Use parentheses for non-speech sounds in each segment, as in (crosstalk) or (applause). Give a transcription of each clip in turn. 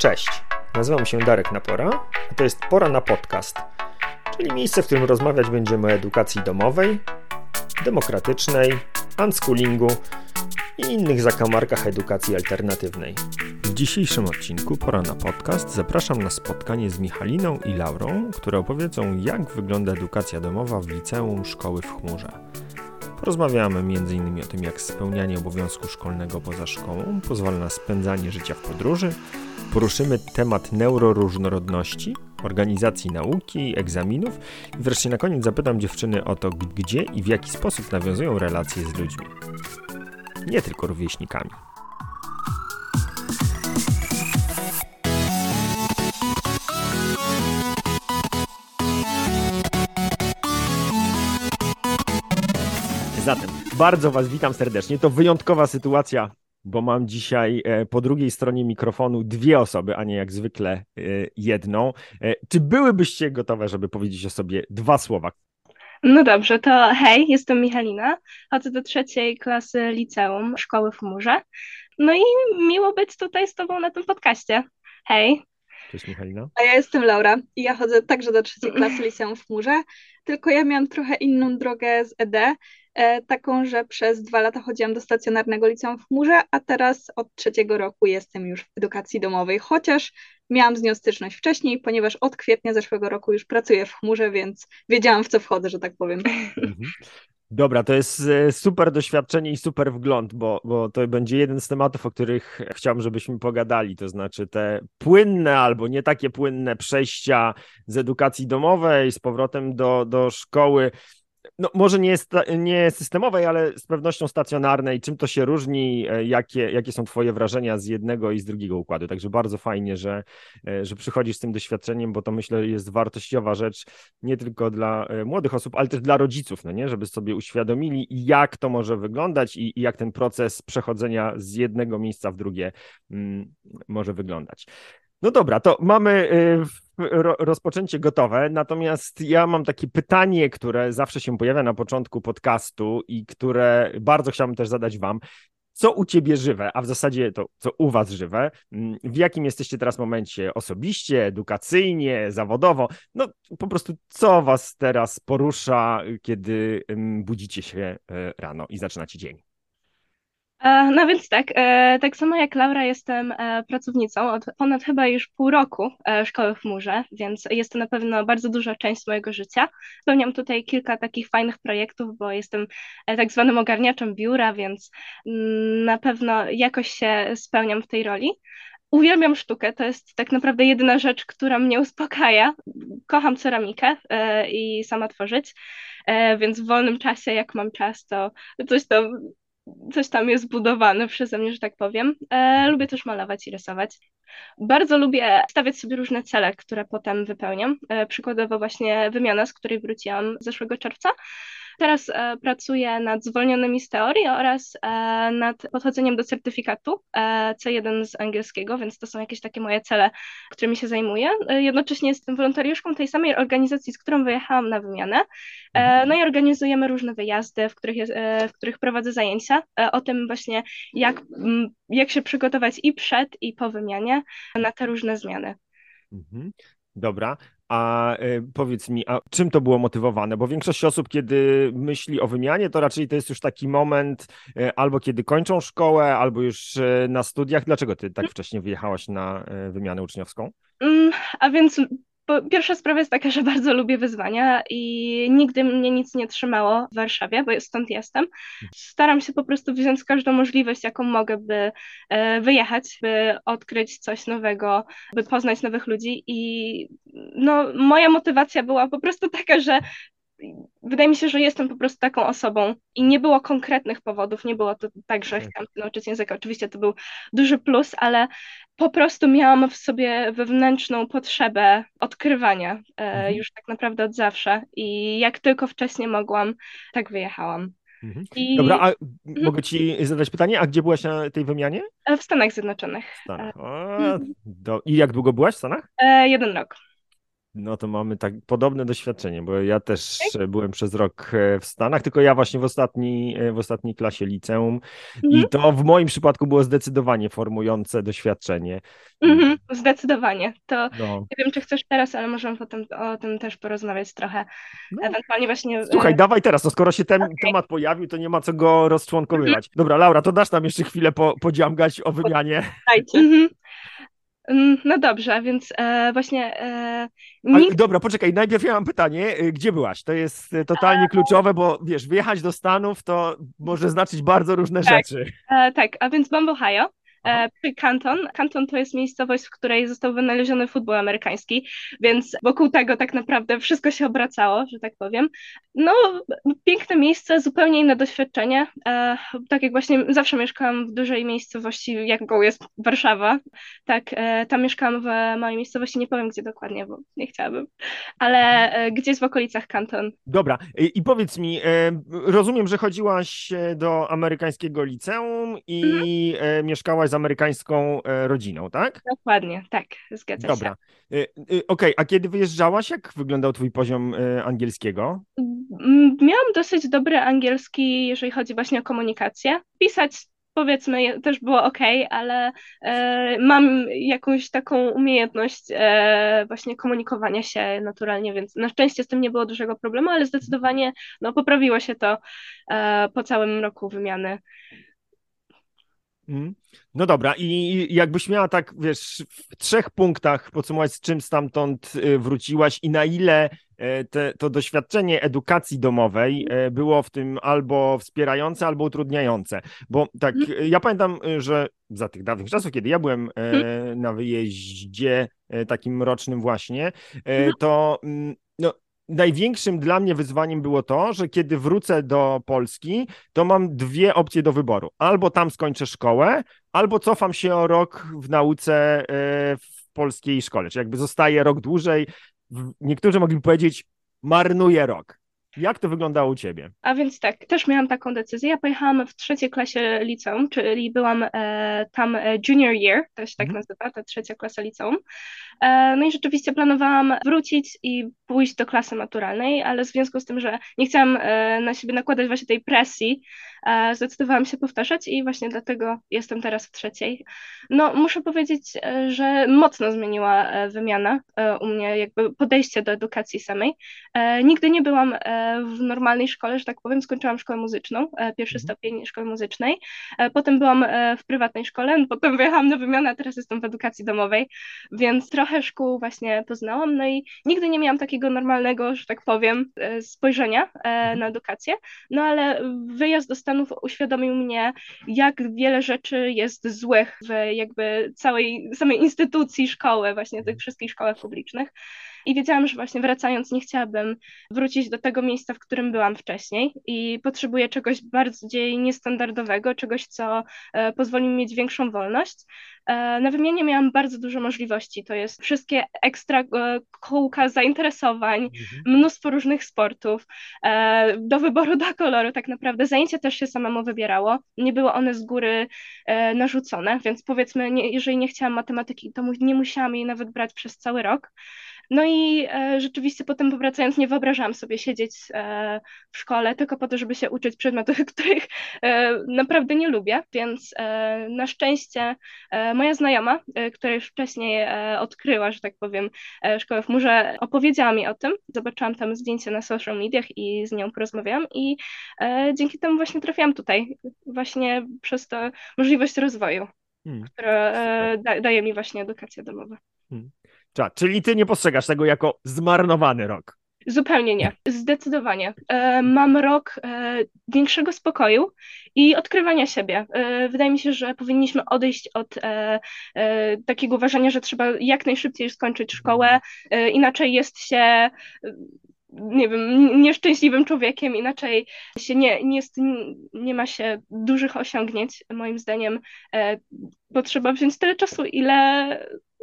Cześć, nazywam się Darek Napora, a to jest Pora na Podcast, czyli miejsce, w którym rozmawiać będziemy o edukacji domowej, demokratycznej, unschoolingu i innych zakamarkach edukacji alternatywnej. W dzisiejszym odcinku Pora na Podcast zapraszam na spotkanie z Michaliną i Laurą, które opowiedzą, jak wygląda edukacja domowa w liceum szkoły w chmurze. Porozmawiamy m.in. o tym, jak spełnianie obowiązku szkolnego poza szkołą pozwala na spędzanie życia w podróży. Poruszymy temat neuroróżnorodności, organizacji nauki, egzaminów i wreszcie na koniec zapytam dziewczyny o to, gdzie i w jaki sposób nawiązują relacje z ludźmi. Nie tylko rówieśnikami. Zatem bardzo Was witam serdecznie. To wyjątkowa sytuacja, bo mam dzisiaj e, po drugiej stronie mikrofonu dwie osoby, a nie jak zwykle e, jedną. E, czy byłybyście gotowe, żeby powiedzieć o sobie dwa słowa? No dobrze, to hej, jestem Michalina, chodzę do trzeciej klasy liceum szkoły w Murze. No i miło być tutaj z Tobą na tym podcaście. Hej. Cześć Michalina. A ja jestem Laura i ja chodzę także do trzeciej klasy liceum w Murze, tylko ja miałam trochę inną drogę z ED, taką, że przez dwa lata chodziłam do stacjonarnego liceum w Murze, a teraz od trzeciego roku jestem już w edukacji domowej, chociaż miałam z nią styczność wcześniej, ponieważ od kwietnia zeszłego roku już pracuję w chmurze, więc wiedziałam w co wchodzę, że tak powiem. Mhm. Dobra, to jest e, super doświadczenie i super wgląd, bo, bo to będzie jeden z tematów, o których chciałbym, żebyśmy pogadali, to znaczy te płynne albo nie takie płynne przejścia z edukacji domowej z powrotem do, do szkoły no może nie, nie systemowej, ale z pewnością stacjonarnej. Czym to się różni? E, jakie, jakie są Twoje wrażenia z jednego i z drugiego układu? Także bardzo fajnie, że, e, że przychodzisz z tym doświadczeniem, bo to myślę jest wartościowa rzecz nie tylko dla e, młodych osób, ale też dla rodziców, no nie? żeby sobie uświadomili, jak to może wyglądać i, i jak ten proces przechodzenia z jednego miejsca w drugie mm, może wyglądać. No dobra, to mamy rozpoczęcie gotowe, natomiast ja mam takie pytanie, które zawsze się pojawia na początku podcastu i które bardzo chciałbym też zadać Wam. Co u Ciebie żywe, a w zasadzie to co u Was żywe? Mm, w jakim jesteście teraz momencie osobiście, edukacyjnie, zawodowo? No po prostu co Was teraz porusza, kiedy budzicie się e, rano i zaczynacie dzień? E, no więc tak, e, tak samo jak Laura jestem e, pracownicą od ponad chyba już pół roku szkoły w Murze, więc jest to na pewno bardzo duża część mojego życia. Spełniam tutaj kilka takich fajnych projektów, bo jestem tak zwanym ogarniaczem biura, więc mm, na pewno jakoś się spełniam w tej roli. Uwielbiam sztukę, to jest tak naprawdę jedyna rzecz, która mnie uspokaja. Kocham ceramikę i sama tworzyć, więc w wolnym czasie, jak mam czas, to coś to coś tam jest budowane przeze mnie, że tak powiem. E, lubię też malować i rysować. Bardzo lubię stawiać sobie różne cele, które potem wypełniam. E, przykładowo właśnie wymiana, z której wróciłam zeszłego czerwca. Teraz e, pracuję nad zwolnionymi z teorii oraz e, nad podchodzeniem do certyfikatu e, C1 z angielskiego, więc to są jakieś takie moje cele, którymi się zajmuję. Jednocześnie jestem wolontariuszką tej samej organizacji, z którą wyjechałam na wymianę. E, no i organizujemy różne wyjazdy, w których, jest, w których prowadzę zajęcia o tym właśnie, jak, jak się przygotować i przed, i po wymianie na te różne zmiany. Mhm. Dobra, a y, powiedz mi, a czym to było motywowane? Bo większość osób, kiedy myśli o wymianie, to raczej to jest już taki moment y, albo kiedy kończą szkołę, albo już y, na studiach. Dlaczego ty tak wcześnie wyjechałaś na wymianę uczniowską? Mm, a więc pierwsza sprawa jest taka, że bardzo lubię wyzwania i nigdy mnie nic nie trzymało w Warszawie, bo stąd jestem. Staram się po prostu wziąć każdą możliwość, jaką mogę, by e, wyjechać, by odkryć coś nowego, by poznać nowych ludzi i no, moja motywacja była po prostu taka, że wydaje mi się, że jestem po prostu taką osobą i nie było konkretnych powodów, nie było to tak, że chciałam się nauczyć języka. Oczywiście to był duży plus, ale po prostu miałam w sobie wewnętrzną potrzebę odkrywania e, mhm. już tak naprawdę od zawsze i jak tylko wcześniej mogłam, tak wyjechałam. Mhm. I... Dobra, a mhm. mogę ci zadać pytanie, a gdzie byłaś na tej wymianie? E, w Stanach Zjednoczonych. Stanach. O, do... I jak długo byłaś w Stanach? E, jeden rok. No to mamy tak podobne doświadczenie, bo ja też byłem przez rok e, w Stanach, tylko ja właśnie w, ostatni, e, w ostatniej klasie liceum mhm. i to w moim przypadku było zdecydowanie formujące doświadczenie. Mhm, zdecydowanie. To no. nie wiem, czy chcesz teraz, ale możemy potem o tym też porozmawiać trochę. No. Ewentualnie właśnie. Słuchaj, e, dawaj teraz, no skoro się ten okay. temat pojawił, to nie ma co go rozczłonkowywać. Mhm. Dobra, Laura, to dasz nam jeszcze chwilę po, podziamgać o wymianie. Dajcie. (laughs) Mhm. Mm, no dobrze, więc e, właśnie. E, nikt... Ale, dobra, poczekaj, najpierw ja mam pytanie, y, gdzie byłaś? To jest y, totalnie kluczowe, bo wiesz, wyjechać do Stanów to może znaczyć bardzo różne tak, rzeczy. E, tak, a więc mam w Ohio. E, przy Canton. Canton to jest miejscowość, w której został wynaleziony futbol amerykański, więc wokół tego tak naprawdę wszystko się obracało, że tak powiem. No, piękne miejsce, zupełnie inne doświadczenie. E, tak jak właśnie zawsze mieszkałam w dużej miejscowości, jaką jest Warszawa, tak, e, tam mieszkałam w małej miejscowości, nie powiem gdzie dokładnie, bo nie chciałabym, ale gdzieś w okolicach Canton. Dobra, i, powiedz mi, rozumiem, że chodziłaś do amerykańskiego liceum i mhm. mieszkałaś z amerykańską e, rodziną, tak? Dokładnie, tak, zgadza Dobra. się. Dobra. Okej, okay. a kiedy wyjeżdżałaś, jak wyglądał twój poziom e, angielskiego? Miałam dosyć dobry angielski, jeżeli chodzi właśnie o komunikację. Pisać powiedzmy też było ok, ale e, mam jakąś taką umiejętność e, właśnie komunikowania się naturalnie, więc na szczęście z tym nie było dużego problemu, ale zdecydowanie no, poprawiło się to e, po całym roku wymiany. Mm. No dobra, i jakbyś miała tak, wiesz, w trzech punktach podsumować, z czym stamtąd y, wróciłaś i na ile e, te, to doświadczenie edukacji domowej e, było w tym albo wspierające, albo utrudniające. Bo tak, mhm. ja pamiętam, y, że za tych dawnych czasów, kiedy ja byłem mhm. na wyjeździe takim rocznym właśnie, mhm. to mm, największym dla mnie wyzwaniem było to, że kiedy wrócę do Polski, to mam dwie opcje do wyboru. Albo tam skończę szkołę, albo cofam się o rok w nauce e, w polskiej szkole, czyli jakby zostaję rok dłużej. Niektórzy mogliby powiedzieć, marnuję rok. Jak to wyglądało u Ciebie? A więc tak, też miałam taką decyzję. Ja pojechałam w trzeciej klasie liceum, czyli byłam e, tam e, junior year, to się tak mm. nazywa, ta trzecia klasa liceum. E, no i rzeczywiście planowałam wrócić i pójść do klasy maturalnej, ale w związku z tym, że nie chciałam e, na siebie nakładać właśnie tej presji, e, zdecydowałam się powtarzać i właśnie dlatego jestem teraz w trzeciej. No muszę powiedzieć, e, że mocno zmieniła wymiana u mnie, jakby podejście do edukacji samej. Nigdy nie byłam w normalnej szkole, że tak powiem, skończyłam szkołę muzyczną, pierwszy mhm. stopień szkoły muzycznej, potem byłam w prywatnej szkole, potem wyjechałam na wymianę, a teraz jestem w edukacji domowej, więc trochę szkół właśnie poznałam, no i nigdy nie miałam takiego normalnego, że tak powiem, e, spojrzenia e, mhm. na edukację, no ale wyjazd do Stanów uświadomił mnie, jak wiele rzeczy jest złych w jakby całej, samej instytucji szkoły, właśnie tych mhm. wszystkich szkołach publicznych. I wiedziałam, że właśnie wracając nie chciałabym wrócić do tego miejsca, w którym byłam wcześniej i potrzebuję czegoś bardziej niestandardowego, czegoś, co e, pozwoli mi mieć większą wolność. E, na wymianie miałam bardzo dużo możliwości. To jest wszystkie ekstra e, kółka zainteresowań, mhm. mnóstwo różnych sportów, do wyboru, do koloru tak naprawdę. Zajęcia też się samemu wybierało. Nie były one z góry narzucone, więc powiedzmy, jeżeli nie chciałam matematyki, to nie musiałam jej nawet brać przez cały rok. No i e, rzeczywiście potem powracając, nie wyobrażałam sobie siedzieć e, w szkole tylko po to, żeby się uczyć przedmiotów, (laughs) których e, naprawdę nie lubię, więc e, na szczęście e, moja znajoma, e, która już wcześniej odkryła, że tak powiem, szkołę w murze, opowiedziała mi o tym, zobaczyłam tam zdjęcie na social mediach i z nią porozmawiałam i dzięki temu właśnie trafiłam tutaj, właśnie przez to możliwość rozwoju, hmm. która da, daje mi właśnie edukacja domowa. Hmm. Czyli ty nie postrzegasz tego jako zmarnowany rok? Zupełnie nie. Zdecydowanie. E, mam rok e, większego spokoju i odkrywania siebie. E, wydaje mi się, że powinniśmy odejść od takiego uważania, że trzeba jak najszybciej skończyć szkołę, inaczej jest się nie wiem, nieszczęśliwym człowiekiem, inaczej się nie, nie, jest, nie ma się dużych osiągnięć, moim zdaniem, potrzeba wziąć tyle czasu, ile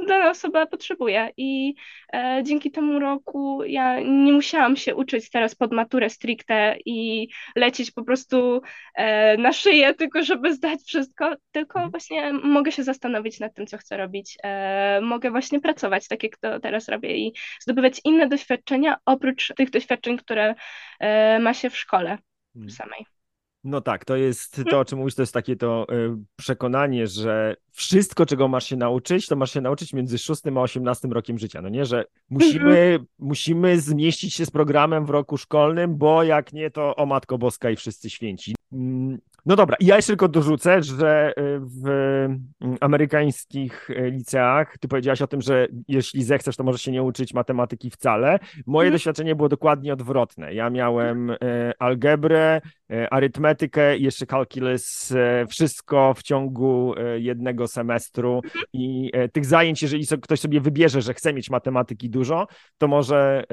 dana osoba potrzebuje. I e, dzięki temu roku ja nie musiałam się uczyć teraz pod maturę stricte i lecieć po prostu e, na szyję, tylko żeby zdać wszystko, tylko mhm. właśnie mogę się zastanowić nad tym, co chcę robić. E, mogę właśnie pracować tak, jak to teraz robię i zdobywać inne doświadczenia oprócz tych doświadczeń, które e, ma się w szkole mhm. samej. No tak, to jest to, o czym mówisz, to jest takie to y, przekonanie, że wszystko, czego masz się nauczyć, to masz się nauczyć między 6 a 18 rokiem życia, no nie, że musimy, mhm. musimy zmieścić się z programem w roku szkolnym, bo jak nie, to o Matko Boska i wszyscy święci. No dobra, ja jeszcze tylko dorzucę, że y, w mm, amerykańskich y, liceach, ty powiedziałaś o tym, że jeśli zechcesz, to możesz się nie uczyć matematyki wcale. Moje mm. doświadczenie było dokładnie odwrotne. Ja miałem y, algebrę, arytmetykę i jeszcze calculus, wszystko w ciągu jednego semestru mhm. i tych zajęć, jeżeli ktoś sobie wybierze, że chce mieć matematyki dużo, to może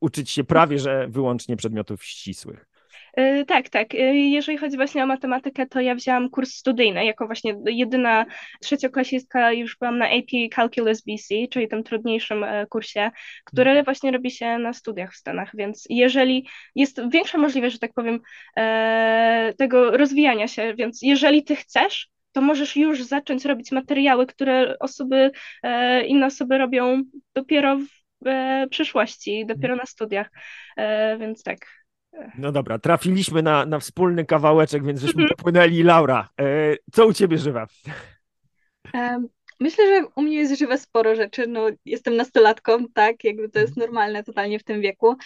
uczyć się prawie, że wyłącznie przedmiotów ścisłych. E, tak, tak. E, jeżeli chodzi właśnie o matematykę, to ja wzięłam kurs studyjny, jako właśnie jedyna trzecioklasistka już byłam na AP Calculus BC, czyli tym trudniejszym e, kursie, który mhm. właśnie robi się na studiach w Stanach, więc jeżeli jest większa możliwość, że tak powiem, tego rozwijania się, więc jeżeli ty chcesz, to możesz już zacząć robić materiały, które osoby, inne osoby robią dopiero w przyszłości, dopiero na studiach, więc tak. No dobra, trafiliśmy na, na wspólny kawałeczek, więc żeśmy mhm. dopłynęli. Laura, e, co u ciebie żywe? Myślę, że u mnie jest żywe sporo rzeczy. No, jestem nastolatką, tak, jakby to jest mhm. normalne totalnie w tym wieku.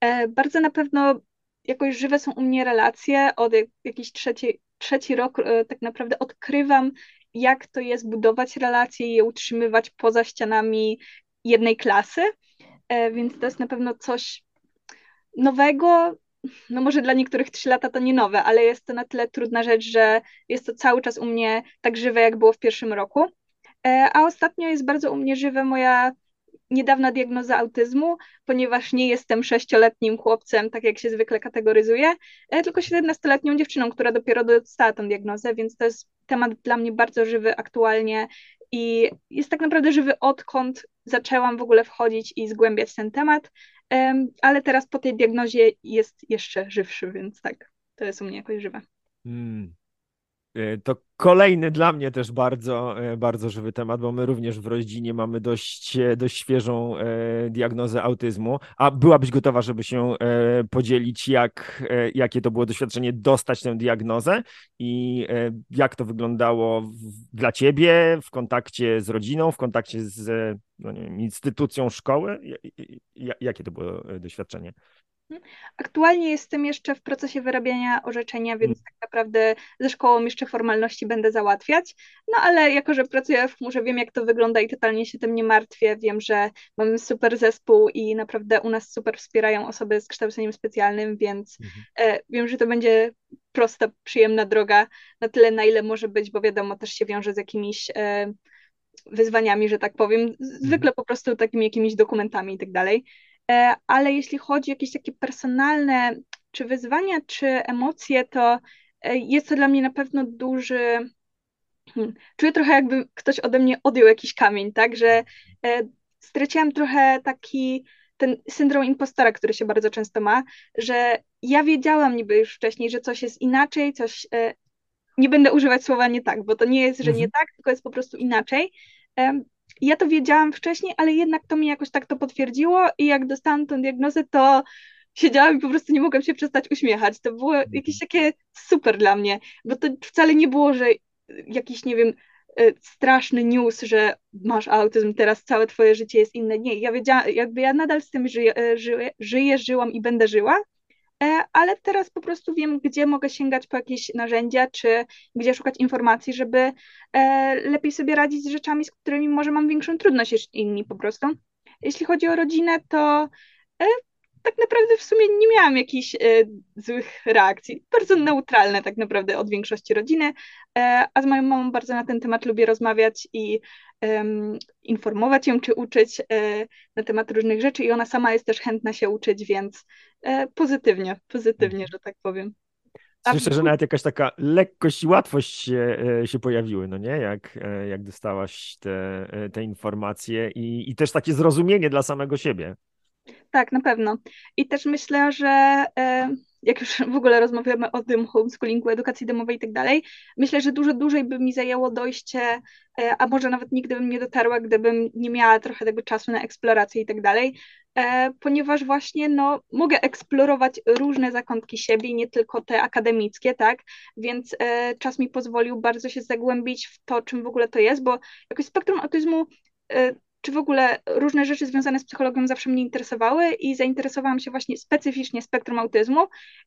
E, bardzo na pewno jakoś żywe są u mnie relacje. Od jakiś trzeci, trzeci rok e, tak naprawdę odkrywam, jak to jest budować relacje i je utrzymywać poza ścianami jednej klasy. Więc to jest na pewno coś nowego, no może dla niektórych trzy lata to nie nowe, ale jest to na tyle trudna rzecz, że jest to cały czas u mnie tak żywe, jak było w pierwszym roku. E, a ostatnio jest bardzo u mnie żywe moja niedawna diagnoza autyzmu, ponieważ nie jestem sześcioletnim chłopcem, tak jak się zwykle kategoryzuje, e, tylko 17-letnią dziewczyną, która dopiero dostała tę diagnozę, więc to jest temat dla mnie bardzo żywy aktualnie i jest tak naprawdę żywy odkąd zaczęłam w ogóle wchodzić i zgłębiać ten temat, ale teraz po tej diagnozie jest jeszcze żywszy, więc tak, to jest u mnie jakoś żywe. Hmm. E, to kolejny dla mnie też bardzo, e, bardzo żywy temat, bo my również w rodzinie mamy dość, e, dość świeżą diagnozę autyzmu. A byłabyś gotowa, żeby się podzielić, jak, jakie to było doświadczenie dostać tę diagnozę i jak to wyglądało dla ciebie w kontakcie z rodziną, w kontakcie z no wiem, instytucją szkoły? Jakie to było doświadczenie? Aktualnie jestem jeszcze w procesie wyrabiania orzeczenia, więc mm. tak naprawdę ze szkołą jeszcze formalności będę załatwiać. No ale jako, że pracuję w chmurze, wiem jak to wygląda i totalnie się tym nie martwię. Wiem, że mamy super zespół i naprawdę u nas super wspierają osoby z kształceniem specjalnym, więc mhm. e, wiem, że to będzie prosta, przyjemna droga na tyle, na ile może być, bo wiadomo, też się wiąże z jakimiś e, wyzwaniami, że tak powiem, zwykle mhm. po prostu takimi jakimiś dokumentami i tak dalej. E, ale jeśli chodzi o jakieś takie personalne czy wyzwania, czy emocje, to e, jest to dla mnie na pewno duży. Hmm, czuję trochę, jakby ktoś ode mnie odjął jakiś kamień, tak, że e, straciłam trochę taki ten syndrom impostora, który się bardzo często ma, że ja wiedziałam niby już wcześniej, że coś jest inaczej, coś. Nie będę używać słowa nie tak, bo to nie jest, że nie mhm. tak, tylko jest po prostu inaczej ja to wiedziałam wcześniej, ale jednak to mi jakoś tak to potwierdziło i jak dostałam tę diagnozę, to siedziałam i po prostu nie mogłam się przestać uśmiechać. To było mhm. jakieś takie super dla mnie, bo to wcale nie było, że jakiś, nie wiem, e, straszny news, że masz autyzm, teraz całe twoje życie jest inne. Nie, ja wiedziałam, jakby ja nadal z tym żyję, e, żyję, żyję żyłam i będę żyła, ale teraz po prostu wiem, gdzie mogę sięgać po jakieś narzędzia, czy gdzie szukać informacji, żeby e, lepiej sobie radzić z rzeczami, z którymi może mam większą trudność niż inni po prostu. Jeśli chodzi o rodzinę, to e, tak naprawdę w sumie nie miałam jakichś złych reakcji. Bardzo neutralne tak naprawdę od większości rodziny, a z moją mamą bardzo na ten temat lubię rozmawiać i um, informować ją czy uczyć e, na temat różnych rzeczy i ona sama jest też chętna się uczyć, więc e, pozytywnie, pozytywnie, że tak powiem. Słyszę, że nawet jakaś taka lekkość i łatwość się, e, się pojawiły, no nie? Jak, e, jak dostałaś te, e, te informacje i, i też takie zrozumienie dla samego siebie. Tak, na pewno. I też myślę, że jak już w ogóle rozmawiamy o tym homeschoolingu, edukacji domowej i tak dalej, myślę, że dużo dłużej by mi zajęło dojście, e, a może nawet nigdy bym nie dotarła, gdybym nie miała trochę tego czasu na eksplorację i tak dalej, e, ponieważ właśnie no, mogę eksplorować różne zakątki siebie, nie tylko te akademickie, tak, więc e, czas mi pozwolił bardzo się zagłębić w to, czym w ogóle to jest, bo jakoś spektrum autyzmu czy w ogóle różne rzeczy związane z psychologią zawsze mnie interesowały i zainteresowałam się właśnie specyficznie spektrum autyzmu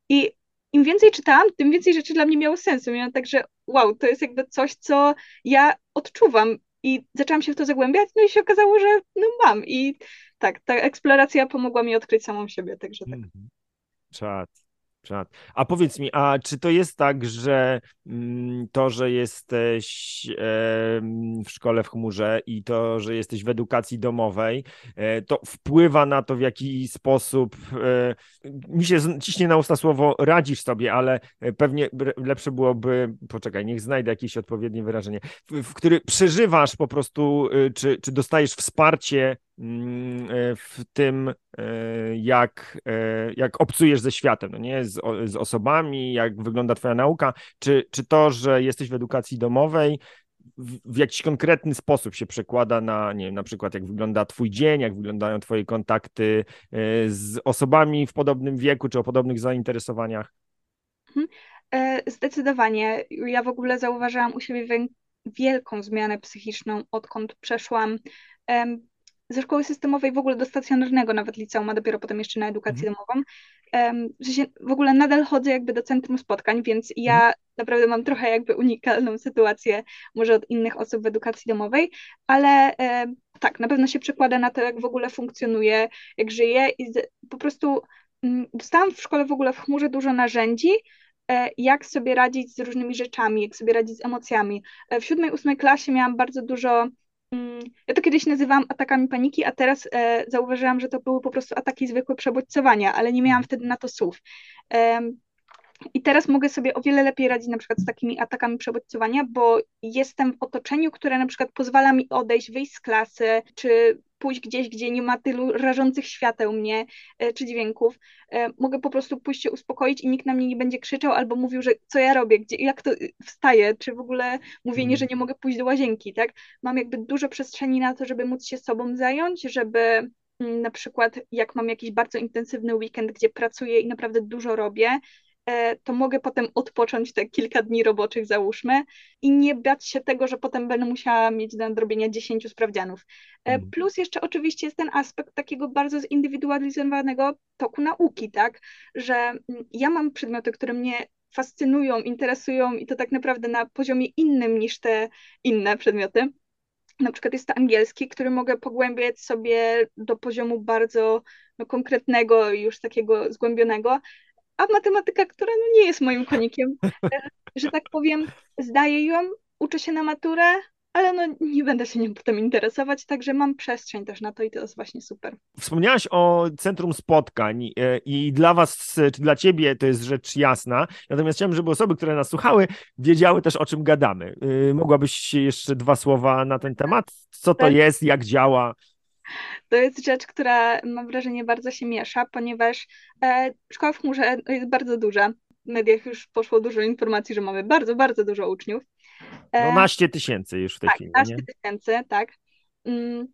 i im więcej czytałam, tym więcej rzeczy dla mnie miało sensu. Miałam także, wow, to jest jakby coś, co ja odczuwam i zaczęłam się w to zagłębiać, no i się okazało, że no mam i tak, ta eksploracja pomogła mi odkryć samą siebie, także tak. -hmm. Czad. A powiedz mi, a czy to jest tak, że mm, to, że jesteś w szkole w chmurze i to, że jesteś w edukacji domowej, e, to wpływa na to, w jaki sposób, e, mi się ciśnie na usta słowo radzisz sobie, ale e, pewnie lepsze byłoby, poczekaj, niech znajdę jakieś odpowiednie wyrażenie, w, który przeżywasz po prostu, czy, czy dostajesz wsparcie Mm, w tym, jak, jak obcujesz ze światem, no nie? Z, z osobami, jak wygląda Twoja nauka, czy, czy to, że jesteś w edukacji domowej, w, w jakiś konkretny sposób się przekłada na, nie wiem, na przykład jak wygląda Twój dzień, jak wyglądają Twoje kontakty z osobami w podobnym wieku czy o podobnych zainteresowaniach? Mhm. Zdecydowanie. Ja w ogóle zauważyłam u siebie wielką zmianę psychiczną, odkąd przeszłam ze szkoły systemowej w ogóle do stacjonarnego nawet liceum, a dopiero potem jeszcze na edukację mhm. Domową. W, w ogóle nadal chodzę jakby do centrum spotkań, więc ja mhm. naprawdę mam trochę jakby unikalną sytuację może od innych osób w edukacji domowej, ale tak, na pewno się przekłada na to, jak w ogóle funkcjonuje, jak żyję i po prostu mm, dostałam w szkole w ogóle w chmurze dużo narzędzi, e, jak sobie radzić z różnymi rzeczami, jak sobie radzić z emocjami. E, w siódmej, ósmej klasie miałam bardzo dużo Mm, ja to kiedyś nazywałam atakami paniki, a teraz e, zauważyłam, że to były po prostu ataki zwykłe przebodźcowania, ale nie miałam wtedy na to słów. E, I teraz mogę sobie o wiele lepiej radzić na przykład z takimi atakami przebodźcowania, bo jestem w otoczeniu, które na przykład pozwala mi odejść, wyjść z klasy, czy pójść gdzieś, gdzie nie ma tylu rażących świateł mnie e, czy dźwięków. E, mogę po prostu pójść się uspokoić i nikt na mnie nie będzie krzyczał albo mówił, że co ja robię, gdzie, jak to y, wstaję, czy w ogóle mówienie, mhm. że nie mogę pójść do łazienki, tak? Mam jakby dużo przestrzeni na to, żeby móc się sobą zająć, żeby mm, na przykład jak mam jakiś bardzo intensywny weekend, gdzie pracuję i naprawdę dużo robię, E, to mogę potem odpocząć te kilka dni roboczych, załóżmy, i nie bać się tego, że potem będę musiała mieć do nadrobienia 10 sprawdzianów. E, mhm. Plus jeszcze oczywiście jest ten aspekt takiego bardzo zindywidualizowanego toku nauki, tak, że mm, ja mam przedmioty, które mnie fascynują, interesują i to tak naprawdę na poziomie innym niż te inne przedmioty. Na przykład jest to angielski, który mogę pogłębiać sobie do poziomu bardzo no, konkretnego już takiego zgłębionego, a matematyka, która no nie jest moim konikiem, e, że tak powiem, zdaję ją, uczę się na maturę, ale no nie będę się nią potem interesować, także mam przestrzeń też na to i to jest właśnie super. Wspomniałaś o Centrum Spotkań e, i dla was, czy dla ciebie to jest rzecz jasna, natomiast chciałem, żeby osoby, które nas słuchały, wiedziały też o czym gadamy. E, mogłabyś jeszcze dwa słowa na ten temat? Co to tak. jest, jak działa? To jest rzecz, która mam wrażenie bardzo się miesza, ponieważ e, szkoła w chmurze jest bardzo duża. W mediach już poszło dużo informacji, że mamy bardzo, bardzo dużo uczniów. E, 12 tysięcy już w tej tak, chwili. 12 tysięcy, tak. Mm,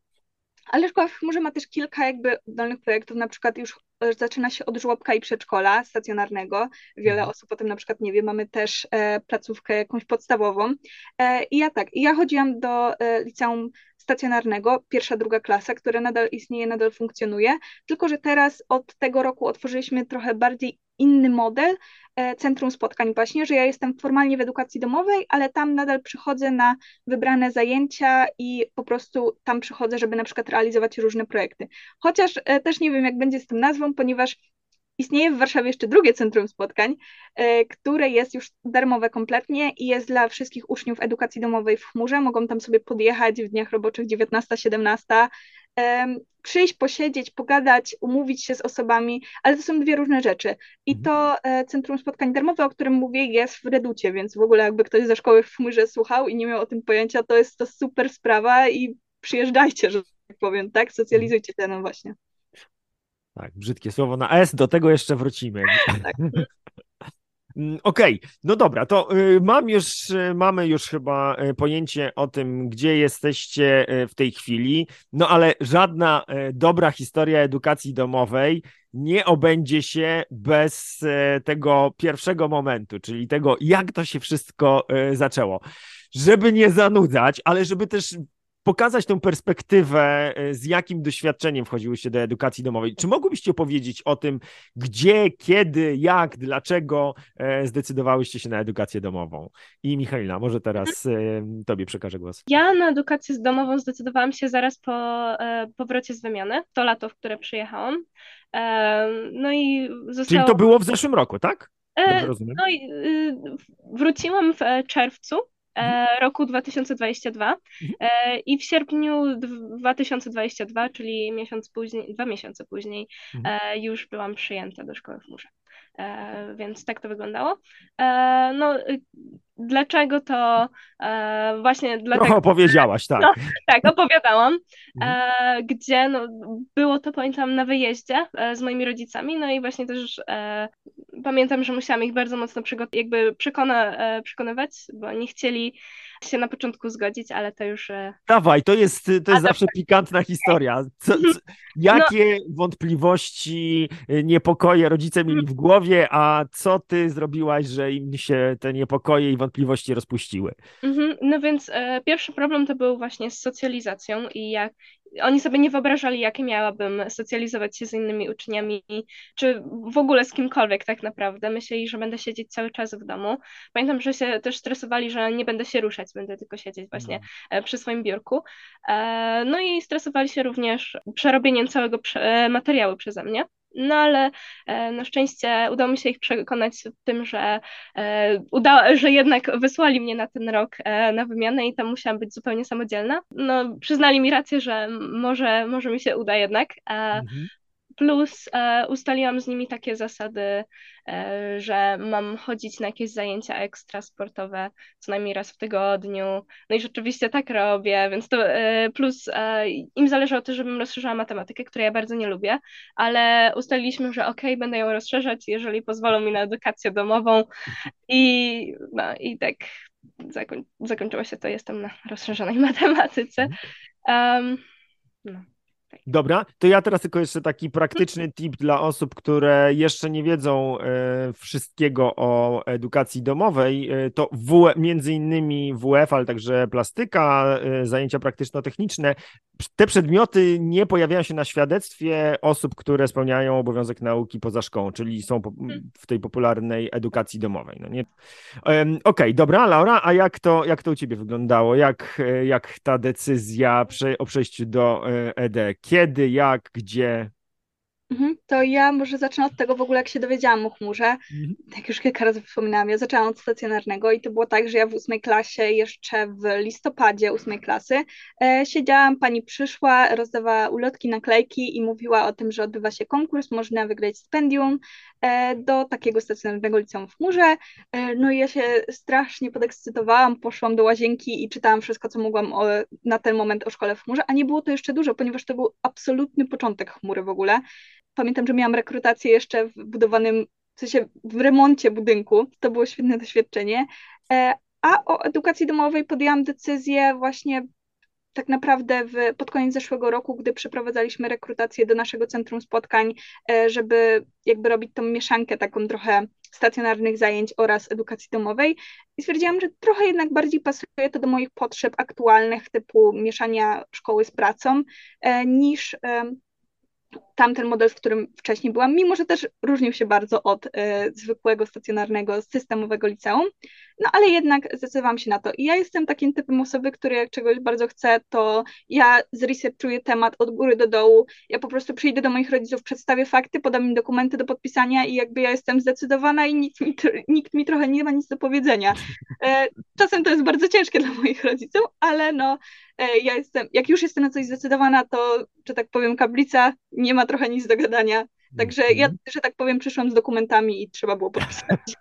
ale szkoła w chmurze ma też kilka jakby dolnych projektów, na przykład już e, zaczyna się od żłobka i przedszkola stacjonarnego. Wiele mhm. osób o tym na przykład nie wie. Mamy też e, placówkę jakąś podstawową. E, I ja tak, ja chodziłam do e, liceum stacjonarnego, pierwsza, druga klasa, które nadal istnieje, nadal funkcjonuje, tylko że teraz od tego roku otworzyliśmy trochę bardziej inny model e, centrum spotkań właśnie, że ja jestem formalnie w edukacji domowej, ale tam nadal przychodzę na wybrane zajęcia i po prostu tam przychodzę, żeby na przykład realizować różne projekty. Chociaż e, też nie wiem, jak będzie z tym nazwą, ponieważ Istnieje w Warszawie jeszcze drugie centrum spotkań, e, które jest już darmowe kompletnie i jest dla wszystkich uczniów edukacji domowej w chmurze. Mogą tam sobie podjechać w dniach roboczych 19-17 przyjść, posiedzieć, pogadać, umówić się z osobami, ale to są dwie różne rzeczy. I Mhm. to e, Centrum Spotkań Darmowych, o którym mówię, jest w Reducie, więc w ogóle jakby ktoś ze szkoły w Chmurze słuchał i nie miał o tym pojęcia, to jest to super sprawa i przyjeżdżajcie, że tak powiem, tak? Socjalizujcie ten no właśnie. Tak, brzydkie słowo na S, do tego jeszcze wrócimy. (laughs) Tak. Mm, Okej, no dobra, to y, mam już, y, mamy już chyba y, pojęcie o tym, gdzie jesteście w tej chwili, no ale żadna dobra historia edukacji domowej nie obędzie się bez tego pierwszego momentu, czyli tego, jak to się wszystko zaczęło. Żeby nie zanudzać, ale żeby też pokazać tą perspektywę, y, z jakim doświadczeniem wchodziłyście do edukacji domowej. Czy mogłybyście opowiedzieć o tym, gdzie, kiedy, jak, dlaczego e, zdecydowałyście się na edukację domową? I Michaela, może teraz e, tobie przekażę głos. Ja na edukację domową zdecydowałam się zaraz po e, powrocie z wymiany, to lato, w które przyjechałam. E, no i Czyli zostało... to było w zeszłym roku, tak? E, no i y, wróciłam w e, czerwcu e, roku 2022 e, i w sierpniu 2022, czyli miesiąc później, dwa miesiące później, Mhm. e, już byłam przyjęta do szkoły w Murze. E, Więc tak to wyglądało. E, No, y, dlaczego to e, właśnie Trochę dlatego, opowiedziałaś, tak. No. tak, opowiadałam, Mhm. gdzie no, było to, pamiętam, na wyjeździe z moimi rodzicami, no i właśnie też pamiętam, że musiałam ich bardzo mocno jakby przekona, przekonywać, bo nie chcieli się na początku zgodzić, ale to już... E, Dawaj, to jest, to jest zawsze pikantna historia. Co, co, jakie wątpliwości, y, niepokoje rodzice mieli w głowie, a co ty zrobiłaś, że im się te niepokoje i wątpliwości rozpuściły? Mhm, No więc e, pierwszy problem to był właśnie z socjalizacją i jak oni sobie nie wyobrażali, jakie miałabym socjalizować się z innymi uczniami, czy w ogóle z kimkolwiek tak naprawdę. Myśleli, że będę siedzieć cały czas w domu. Pamiętam, że się też stresowali, że nie będę się ruszać, będę tylko siedzieć właśnie e, przy swoim biurku. E, No i stresowali się również przerobieniem całego e, materiału przeze mnie. No ale e, na szczęście udało mi się ich przekonać w tym, że e, uda, że jednak wysłali mnie na ten rok e, na wymianę i tam musiałam być zupełnie samodzielna. No, przyznali mi rację, że może, może mi się uda jednak. Mhm. Plus e, ustaliłam z nimi takie zasady, e, że mam chodzić na jakieś zajęcia ekstra sportowe co najmniej raz w tygodniu. No i rzeczywiście tak robię, więc to e, plus e, im zależało też, żebym rozszerzała matematykę, której ja bardzo nie lubię, ale ustaliliśmy, że okej, będę ją rozszerzać, jeżeli pozwolą mi na edukację domową i, no, i tak zakoń, zakończyło się to, jestem na rozszerzonej (laughs) matematyce. Um, no. Dobra, to ja teraz tylko jeszcze taki praktyczny (laughs) tip dla osób, które jeszcze nie wiedzą e, wszystkiego o edukacji domowej. E, to w, między innymi WF, ale także plastyka, e, zajęcia praktyczno-techniczne. Te przedmioty nie pojawiają się na świadectwie osób, które spełniają obowiązek nauki poza szkołą, czyli są po, w tej popularnej edukacji domowej. No nie? Okej, dobra, Laura, a jak to, jak to u ciebie wyglądało? Jak, jak ta decyzja o przejściu do e, ED? Kiedy, jak, gdzie? Mhm, To ja może zacznę od tego w ogóle, jak się dowiedziałam o chmurze. Jak już kilka razy wspominałam, ja zaczęłam od stacjonarnego i to było tak, że ja w ósmej klasie, jeszcze w listopadzie ósmej klasy, e, siedziałam, pani przyszła, rozdawała ulotki, naklejki i mówiła o tym, że odbywa się konkurs, można wygrać stypendium e, do takiego stacjonarnego liceum w chmurze. E, no i ja się strasznie podekscytowałam, poszłam do łazienki i czytałam wszystko, co mogłam o, na ten moment o szkole w chmurze, a nie było to jeszcze dużo, ponieważ to był absolutny początek chmury w ogóle. Pamiętam, że miałam rekrutację jeszcze w budowanym, w sensie w remoncie budynku. To było świetne doświadczenie. E, A o edukacji domowej podjęłam decyzję właśnie tak naprawdę w, pod koniec zeszłego roku, gdy przeprowadzaliśmy rekrutację do naszego centrum spotkań, e, żeby jakby robić tą mieszankę taką trochę stacjonarnych zajęć oraz edukacji domowej. I stwierdziłam, że trochę jednak bardziej pasuje to do moich potrzeb aktualnych, typu mieszania szkoły z pracą, e, niż tamten model, w którym wcześniej byłam, mimo że też różnił się bardzo od e, zwykłego, stacjonarnego, systemowego liceum, no ale jednak zdecydowałam się na to. I ja jestem takim typem osoby, który jak czegoś bardzo chce, to ja zresearchuję temat od góry do dołu, ja po prostu przyjdę do moich rodziców, przedstawię fakty, podam im dokumenty do podpisania i jakby ja jestem zdecydowana i nikt mi, nikt mi trochę nie ma nic do powiedzenia. E, czasem to jest bardzo ciężkie dla moich rodziców, ale no e, ja jestem, jak już jestem na coś zdecydowana, to, że tak powiem, kablica nie ma trochę nic do gadania. Także ja, mhm. że tak powiem, przyszłam z dokumentami i trzeba było podpisać. (laughs)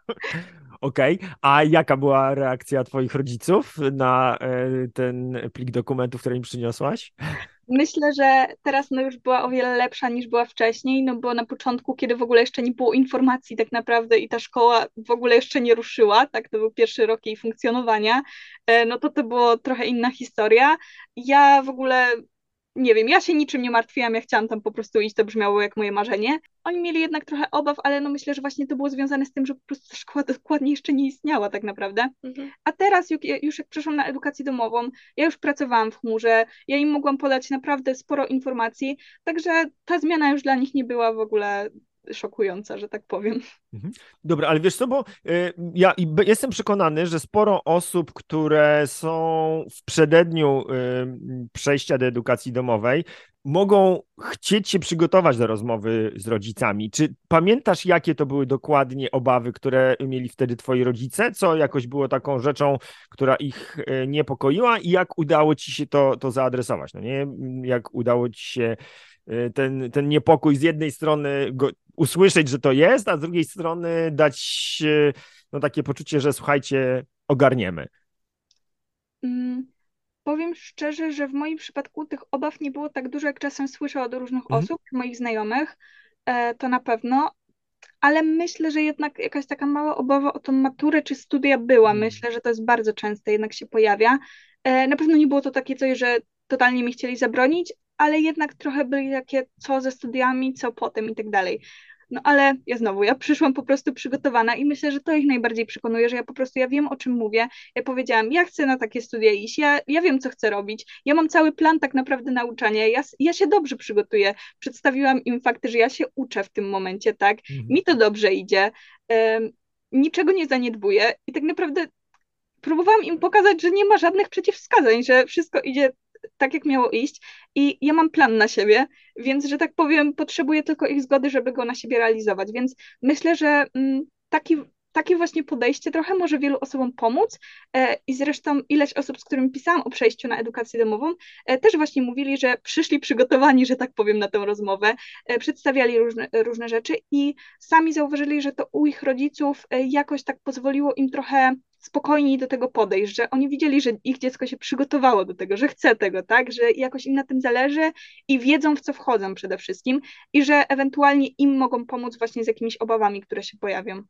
Okej, okay. a jaka była reakcja twoich rodziców na e, ten plik dokumentów, który im przyniosłaś? Myślę, że teraz no już była o wiele lepsza niż była wcześniej, no bo na początku, kiedy w ogóle jeszcze nie było informacji tak naprawdę i ta szkoła w ogóle jeszcze nie ruszyła, tak, to był pierwszy rok jej funkcjonowania, e, no to to było trochę inna historia. Ja w ogóle nie wiem, ja się niczym nie martwiłam, ja chciałam tam po prostu iść, to brzmiało jak moje marzenie. Oni mieli jednak trochę obaw, ale no myślę, że właśnie to było związane z tym, że po prostu ta szkoła (laughs) dokładnie jeszcze nie istniała tak naprawdę. Mhm. A teraz już, jak przeszłam na edukację domową, ja już pracowałam w chmurze, ja im mogłam podać naprawdę sporo informacji, także ta zmiana już dla nich nie była w ogóle szokująca, że tak powiem. Mhm. Dobra, ale wiesz co, bo y, ja jestem przekonany, że sporo osób, które są w przededniu y, przejścia do edukacji domowej, mogą chcieć się przygotować do rozmowy z rodzicami. Czy pamiętasz, jakie to były dokładnie obawy, które mieli wtedy twoi rodzice? Co jakoś było taką rzeczą, która ich y, niepokoiła i jak udało ci się to, to zaadresować? No nie? Jak udało ci się ten, ten niepokój z jednej strony go, usłyszeć, że to jest, a z drugiej strony dać no, takie poczucie, że słuchajcie, ogarniemy. Mm, powiem szczerze, że w moim przypadku tych obaw nie było tak dużo, jak czasem słyszę od różnych mm. osób, moich znajomych, e, to na pewno, ale myślę, że jednak jakaś taka mała obawa o tą maturę czy studia była. Mm. Myślę, że to jest bardzo częste, jednak się pojawia. E, na pewno nie było to takie coś, że totalnie mi chcieli zabronić, ale jednak trochę byli takie, co ze studiami, co potem i tak dalej. No ale ja znowu, ja przyszłam po prostu przygotowana i myślę, że to ich najbardziej przekonuje, że ja po prostu, ja wiem o czym mówię, ja powiedziałam, ja chcę na takie studia iść, ja, ja wiem, co chcę robić, ja mam cały plan tak naprawdę nauczania, ja, ja się dobrze przygotuję, przedstawiłam im fakty, że ja się uczę w tym momencie, tak, mhm. mi to dobrze idzie, um, niczego nie zaniedbuję i tak naprawdę próbowałam im pokazać, że nie ma żadnych przeciwwskazań, że wszystko idzie tak, jak miało iść. I ja mam plan na siebie, więc, że tak powiem, potrzebuję tylko ich zgody, żeby go na siebie realizować, więc myślę, że mm, taki takie właśnie podejście trochę może wielu osobom pomóc. E, i zresztą ileś osób, z którymi pisałam o przejściu na edukację domową, e, też właśnie mówili, że przyszli przygotowani, że tak powiem, na tę rozmowę, e, przedstawiali różne, różne rzeczy i sami zauważyli, że to u ich rodziców jakoś tak pozwoliło im trochę spokojniej do tego podejść, że oni widzieli, że ich dziecko się przygotowało do tego, że chce tego, tak, że jakoś im na tym zależy i wiedzą, w co wchodzą przede wszystkim i że ewentualnie im mogą pomóc właśnie z jakimiś obawami, które się pojawią.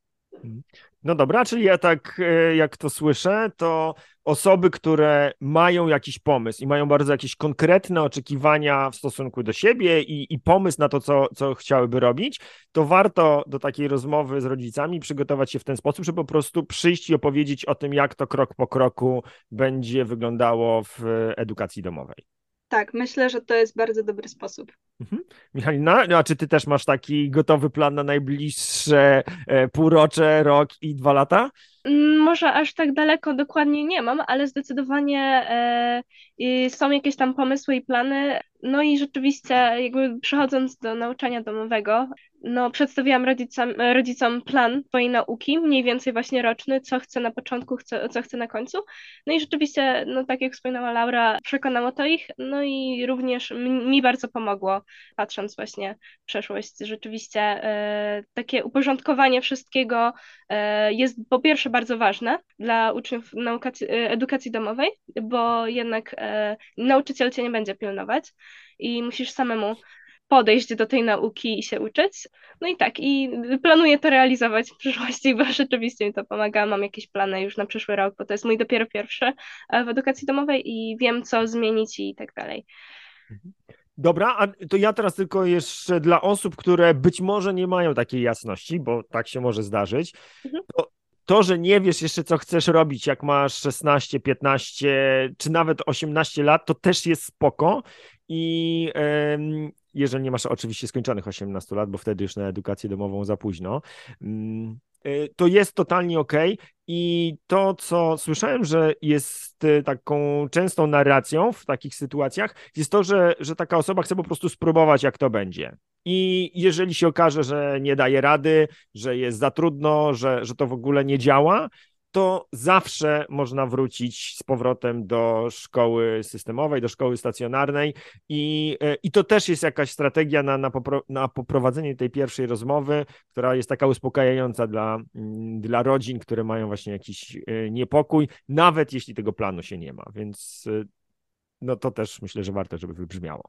No dobra, czyli ja tak e, jak to słyszę, to osoby, które mają jakiś pomysł i mają bardzo jakieś konkretne oczekiwania w stosunku do siebie i, i pomysł na to, co, co chciałyby robić, to warto do takiej rozmowy z rodzicami przygotować się w ten sposób, żeby po prostu przyjść i opowiedzieć o tym, jak to krok po kroku będzie wyglądało w edukacji domowej. Tak, myślę, że to jest bardzo dobry sposób. Mhm. Michalina, no, a czy ty też masz taki gotowy plan na najbliższe e, półrocze, rok i dwa lata? Może aż tak daleko dokładnie nie mam, ale zdecydowanie e, są jakieś tam pomysły i plany. No i rzeczywiście, jakby przechodząc do nauczania domowego, no, przedstawiłam rodzicom, rodzicom plan swojej nauki, mniej więcej właśnie roczny, co chcę na początku, co, co chcę na końcu. No i rzeczywiście, no tak jak wspominała Laura, przekonało to ich, no i również mi bardzo pomogło, patrząc właśnie w przeszłość. Rzeczywiście e, takie uporządkowanie wszystkiego e, jest po pierwsze bardzo ważne dla uczniów naukacji, e, edukacji domowej, bo jednak e, nauczyciel cię nie będzie pilnować i musisz samemu podejść do tej nauki i się uczyć. No i tak, i planuję to realizować w przyszłości, bo (laughs) rzeczywiście mi to pomaga. Mam jakieś plany już na przyszły rok, bo to jest mój dopiero pierwszy e, w edukacji domowej i wiem, co zmienić i tak dalej. Dobra, a to ja teraz tylko jeszcze dla osób, które być może nie mają takiej jasności, bo tak się może zdarzyć, mhm. to to, że nie wiesz jeszcze, co chcesz robić, jak masz 16, 15, czy nawet 18 lat, to też jest spoko. I jeżeli nie masz oczywiście skończonych 18 lat, bo wtedy już na edukację domową za późno, mm, y, to jest totalnie ok. I to, co słyszałem, że jest y, taką częstą narracją w takich sytuacjach, jest to, że, że taka osoba chce po prostu spróbować, jak to będzie. I jeżeli się okaże, że nie daje rady, że jest za trudno, że, że to w ogóle nie działa, to zawsze można wrócić z powrotem do szkoły systemowej, do szkoły stacjonarnej i, e, i to też jest jakaś strategia na, na, popro, na poprowadzenie tej pierwszej rozmowy, która jest taka uspokajająca dla, mm, dla rodzin, które mają właśnie jakiś e, niepokój, nawet jeśli tego planu się nie ma, więc e, no to też myślę, że warto, żeby wybrzmiało.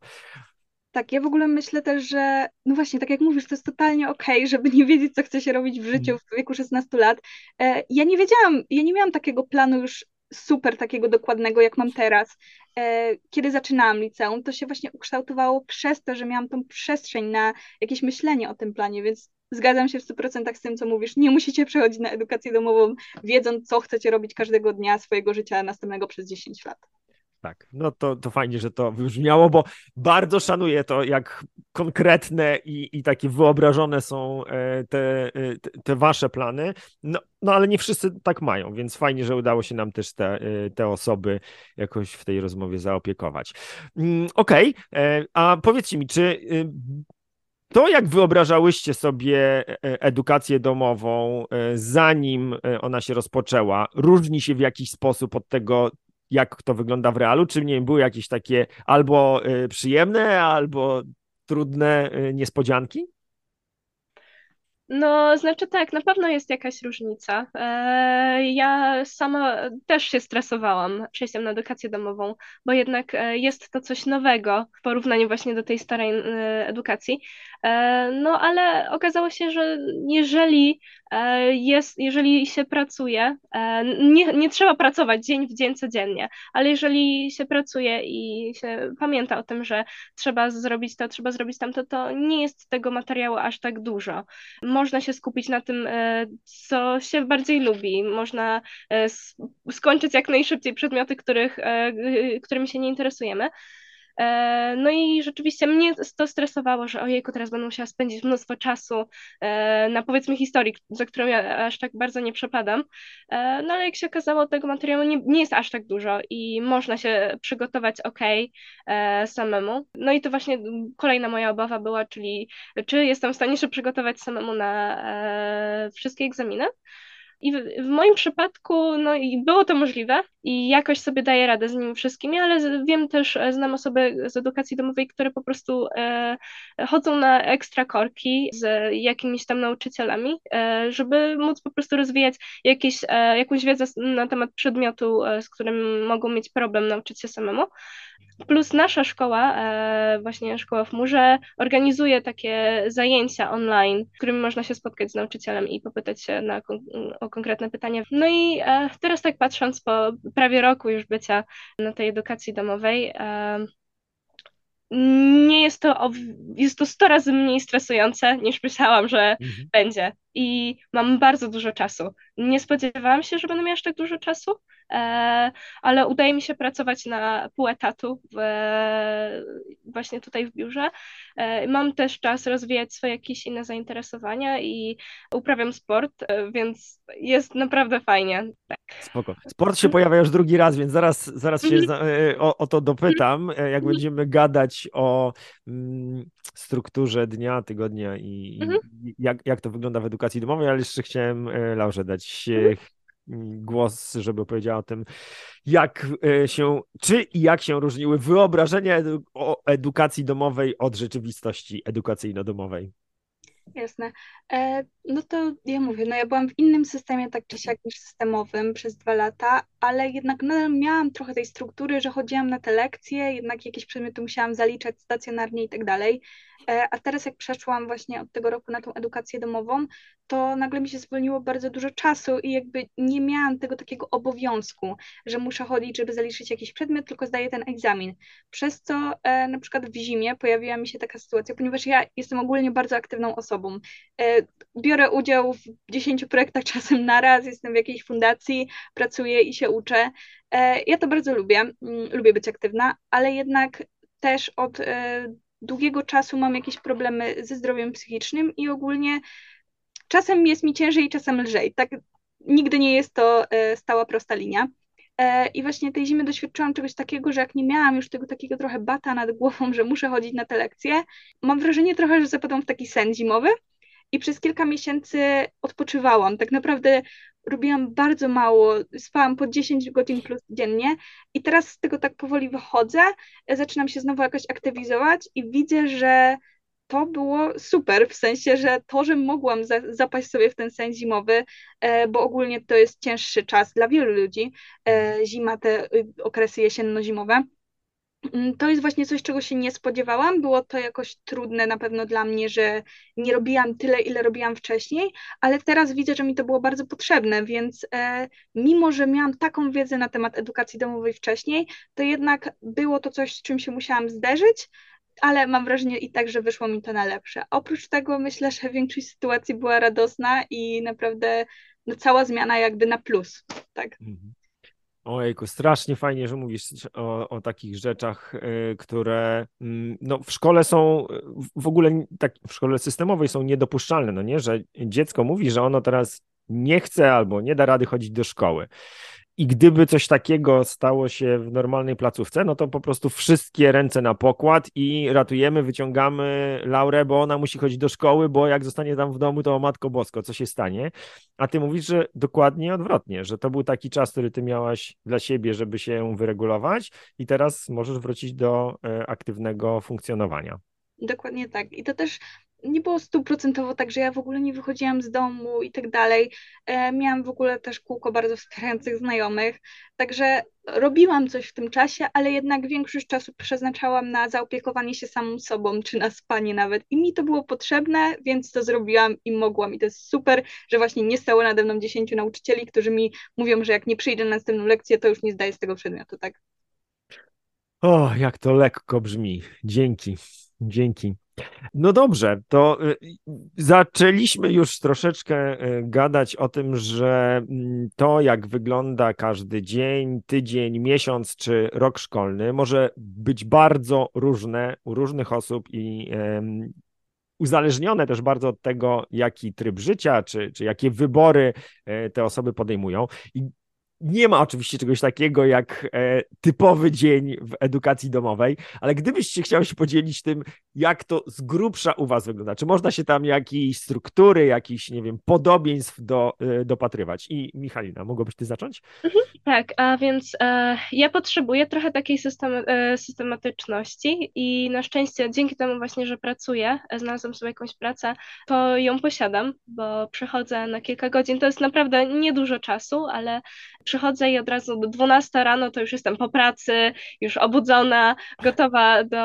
Tak, ja w ogóle myślę też, że no właśnie, tak jak mówisz, to jest totalnie okej, okay, (laughs) żeby nie wiedzieć, co chce się robić w życiu w wieku 16 lat. E, ja nie wiedziałam, ja nie miałam takiego planu już super takiego dokładnego, jak mam teraz. E, kiedy zaczynałam liceum, to się właśnie ukształtowało przez to, że miałam tą przestrzeń na jakieś myślenie o tym planie, więc zgadzam się w 100% z tym, co mówisz. Nie musicie przechodzić na edukację domową, wiedząc, co chcecie robić każdego dnia swojego życia następnego przez 10 lat. Tak, no to, to fajnie, że to wybrzmiało, bo bardzo szanuję to, jak konkretne i, i takie wyobrażone są e, te, e, te, te wasze plany. No, no ale nie wszyscy tak mają, więc fajnie, że udało się nam też te, e, te osoby jakoś w tej rozmowie zaopiekować. Mm, okej, okay. a powiedzcie mi, czy to, jak wyobrażałyście sobie edukację domową, zanim ona się rozpoczęła, różni się w jakiś sposób od tego, jak to wygląda w realu, czy nie były jakieś takie albo y, przyjemne, albo trudne y, niespodzianki? No, znaczy tak, na pewno jest jakaś różnica. E, ja sama też się stresowałam przejściem na edukację domową, bo jednak e, jest to coś nowego w porównaniu właśnie do tej starej e, edukacji. No, ale okazało się, że jeżeli jest, jeżeli się pracuje, nie, nie trzeba pracować dzień w dzień codziennie, ale jeżeli się pracuje i się pamięta o tym, że trzeba zrobić to, trzeba zrobić tamto, to nie jest tego materiału aż tak dużo można się skupić na tym, e, co się bardziej lubi. Można e, skończyć jak najszybciej przedmioty, których, e, którymi się nie interesujemy. No i rzeczywiście mnie to stresowało, że ojejku, teraz będę musiała spędzić mnóstwo czasu na powiedzmy historii, za którą ja aż tak bardzo nie przepadam. No ale jak się okazało, tego materiału nie, nie jest aż tak dużo i można się przygotować ok samemu. No i to właśnie kolejna moja obawa była, czyli czy jestem w stanie się przygotować samemu na wszystkie egzaminy. I w, w, moim przypadku no, było to możliwe i jakoś sobie daję radę z nimi wszystkimi, ale wiem też, e, znam osoby z edukacji domowej, które po prostu e, chodzą na ekstra korki z jakimiś tam nauczycielami, e, żeby móc po prostu rozwijać jakieś, e, jakąś wiedzę na temat przedmiotu, e, z którym mogą mieć problem nauczyć się samemu. Plus nasza szkoła, e, właśnie szkoła w Murze, organizuje takie zajęcia online, w którym można się spotkać z nauczycielem i popytać się na, o konkretne pytania. No i e, teraz tak patrząc po prawie roku już bycia na tej edukacji domowej, e, nie jest to, jest to 100 razy mniej stresujące niż myślałam, że mhm. będzie. I mam bardzo dużo czasu. Nie spodziewałam się, że będę miała aż tak dużo czasu, ale udaje mi się pracować na pół etatu w, właśnie tutaj w biurze. E, mam też czas rozwijać swoje jakieś inne zainteresowania i uprawiam sport, e, więc jest naprawdę fajnie. Tak. Spoko. Sport się pojawia już drugi raz, więc zaraz, zaraz się mhm. o, o to dopytam, jak mhm. będziemy gadać o mm, strukturze dnia, tygodnia i, mhm. i jak, jak to wygląda w edukacji domowej, ale jeszcze chciałem Laurze dać głos, żeby powiedziała o tym, jak e, się, czy i jak się różniły wyobrażenia edu o edukacji domowej od rzeczywistości edukacyjno-domowej. Jasne. E, no to ja mówię, no ja byłam w innym systemie tak czy siak niż systemowym przez dwa lata ale jednak nadal miałam trochę tej struktury, że chodziłam na te lekcje, jednak jakieś przedmioty musiałam zaliczać stacjonarnie i tak dalej. E, a teraz jak przeszłam właśnie od tego roku na tą edukację domową, to nagle mi się zwolniło bardzo dużo czasu i jakby nie miałam tego takiego obowiązku, że muszę chodzić, żeby zaliczyć jakiś przedmiot, tylko zdaję ten egzamin. Przez co e, na przykład w zimie pojawiła mi się taka sytuacja, ponieważ ja jestem ogólnie bardzo aktywną osobą. E, biorę udział w 10 projektach czasem naraz, jestem w jakiejś fundacji, pracuję i się uczę. E, ja to bardzo lubię, mm, lubię być aktywna, ale jednak też od e, długiego czasu mam jakieś problemy ze zdrowiem psychicznym i ogólnie czasem jest mi ciężej, czasem lżej. Tak, nigdy nie jest to e, stała, prosta linia. I właśnie tej zimy doświadczyłam czegoś takiego, że jak nie miałam już tego takiego trochę bata nad głową, że muszę chodzić na te lekcje, mam wrażenie trochę, że zapadłam w taki sen zimowy i przez kilka miesięcy odpoczywałam. Tak naprawdę robiłam bardzo mało, spałam po 10 godzin plus dziennie. I teraz z tego tak powoli wychodzę, zaczynam się znowu jakoś aktywizować i widzę, że to było super, w sensie, że to, że mogłam za, zapaść sobie w ten sen zimowy, e, bo ogólnie to jest cięższy czas dla wielu ludzi, e, zima, te y, okresy jesienno-zimowe, to jest właśnie coś, czego się nie spodziewałam. Było to jakoś trudne na pewno dla mnie, że nie robiłam tyle, ile robiłam wcześniej, ale teraz widzę, że mi to było bardzo potrzebne, więc e, mimo, że miałam taką wiedzę na temat edukacji domowej wcześniej, to jednak było to coś, z czym się musiałam zderzyć, ale mam wrażenie i tak, że wyszło mi to na lepsze. Oprócz tego myślę, że większość sytuacji była radosna i naprawdę no, cała zmiana jakby na plus. Tak. Mhm. Ojejku, strasznie fajnie, że mówisz o, o takich rzeczach, y, które mm, no, w szkole są, w ogóle tak, w szkole systemowej są niedopuszczalne, no nie, że dziecko mówi, że ono teraz nie chce albo nie da rady chodzić do szkoły. I gdyby coś takiego stało się w normalnej placówce, no to po prostu wszystkie ręce na pokład i ratujemy, wyciągamy Laurę, bo ona musi chodzić do szkoły, bo jak zostanie tam w domu, to o Matko Bosko, co się stanie? A ty mówisz, że dokładnie odwrotnie, że to był taki czas, który ty miałaś dla siebie, żeby się wyregulować i teraz możesz wrócić do e, aktywnego funkcjonowania. Dokładnie tak. I to też nie było stuprocentowo tak, że ja w ogóle nie wychodziłam z domu i tak dalej. E, miałam w ogóle też kółko bardzo wspierających znajomych, także robiłam coś w tym czasie, ale jednak większość czasu przeznaczałam na zaopiekowanie się samą sobą, czy na spanie nawet. I mi to było potrzebne, więc to zrobiłam i mogłam. I to jest super, że właśnie nie stało nade mną dziesięciu nauczycieli, którzy mi mówią, że jak nie przyjdę na następną lekcję, to już nie zdaję z tego przedmiotu, tak? O, jak to lekko brzmi. Dzięki. Dzięki. No dobrze, to y, zaczęliśmy już troszeczkę y, gadać o tym, że mm, to, jak wygląda każdy dzień, tydzień, miesiąc czy rok szkolny, może być bardzo różne u różnych osób i uzależnione też bardzo od tego, jaki tryb życia, czy, czy jakie wybory e, te osoby podejmują. I nie ma oczywiście czegoś takiego jak e, typowy dzień w edukacji domowej, ale gdybyście chciał się podzielić tym, jak to z grubsza u Was wygląda, czy można się tam jakieś struktury, jakichś, nie wiem, podobieństw do, e, dopatrywać? I Michalina, mogłabyś Ty zacząć? Mhm, tak, a więc e, ja potrzebuję trochę takiej system, e, systematyczności i na szczęście dzięki temu właśnie, że pracuję, e, znalazłam sobie jakąś pracę, to ją posiadam, bo przechodzę na kilka godzin, to jest naprawdę niedużo czasu, ale przychodzę i od razu do 12 rano to już jestem po pracy, już obudzona, gotowa do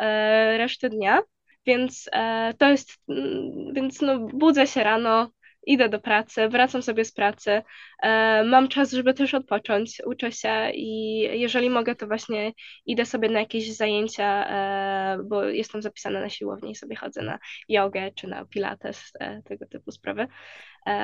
e, reszty dnia. Więc e, to jest, mm, więc no, budzę się rano, idę do pracy, wracam sobie z pracy, e, mam czas, żeby też odpocząć, uczę się i jeżeli mogę, to właśnie idę sobie na jakieś zajęcia, e, bo jestem zapisana na siłowni i sobie chodzę na jogę czy na pilates, tego typu sprawy.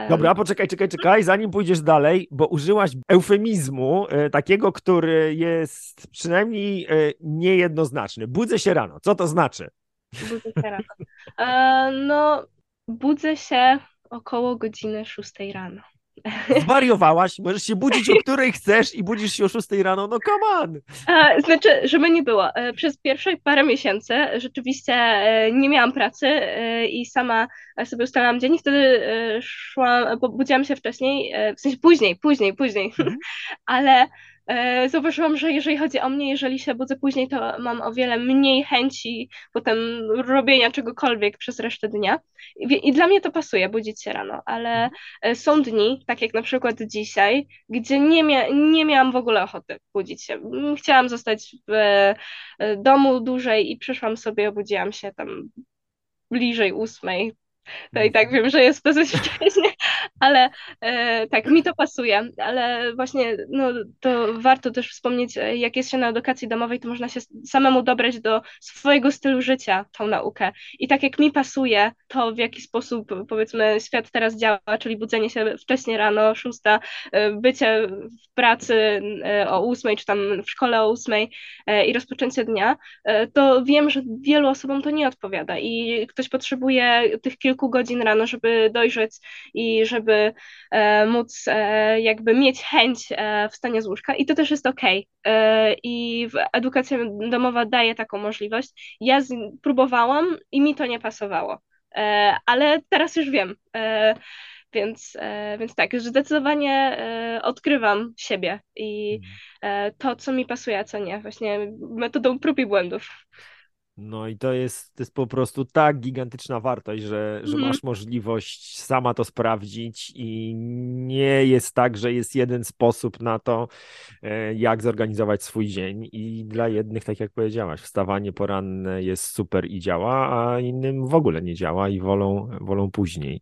Dobra, poczekaj, czekaj, czekaj, zanim pójdziesz dalej, bo użyłaś eufemizmu takiego, który jest przynajmniej niejednoznaczny. Budzę się rano. Co to znaczy? Budzę się rano. E, no, budzę się około godziny 6 rano. Zwariowałaś? Możesz się budzić o której chcesz i budzisz się o 6 rano, no come on! A, znaczy, żeby nie było, e, przez pierwsze parę miesięcy rzeczywiście e, nie miałam pracy e, i sama sobie ustalałam dzień i wtedy szłam, budziłam się wcześniej, w sensie później, później, później, mhm. (laughs) ale e, zauważyłam, że jeżeli chodzi o mnie, jeżeli się budzę później, to mam o wiele mniej chęci potem robienia czegokolwiek przez resztę dnia. I, i dla mnie to pasuje, budzić się rano, ale e, są dni, tak jak na przykład dzisiaj, gdzie nie, mia nie miałam w ogóle ochoty budzić się. Chciałam zostać w e, domu dłużej i przyszłam sobie, obudziłam się tam bliżej ósmej, to i tak wiem, że jest dosyć wcześnie, (laughs) ale e, tak, mi to pasuje, ale właśnie no, to warto też wspomnieć, e, jak jest się na edukacji domowej, to można się samemu dobrać do swojego stylu życia, tą naukę. I tak jak mi pasuje to, w jaki sposób powiedzmy świat teraz działa, czyli budzenie się wcześnie rano, szósta, e, bycie w pracy e, o ósmej, czy tam w szkole o ósmej e, i rozpoczęcie dnia, e, to wiem, że wielu osobom to nie odpowiada i ktoś potrzebuje tych kilku kilku godzin rano, żeby dojrzeć i żeby e, móc e, jakby mieć chęć e, wstania z łóżka i to też jest ok. E, I edukacja domowa daje taką możliwość. Ja z, próbowałam i mi to nie pasowało, e, ale teraz już wiem. E, więc, więc tak, już zdecydowanie odkrywam siebie i mhm. to, co mi pasuje, a co nie, właśnie metodą prób i błędów. No i to jest, to jest po prostu tak gigantyczna wartość, że, że mm. masz możliwość sama to sprawdzić i nie jest tak, że jest jeden sposób na to, e, jak zorganizować swój dzień i dla jednych, tak jak powiedziałaś, wstawanie poranne jest super i działa, a innym w ogóle nie działa i wolą, wolą później.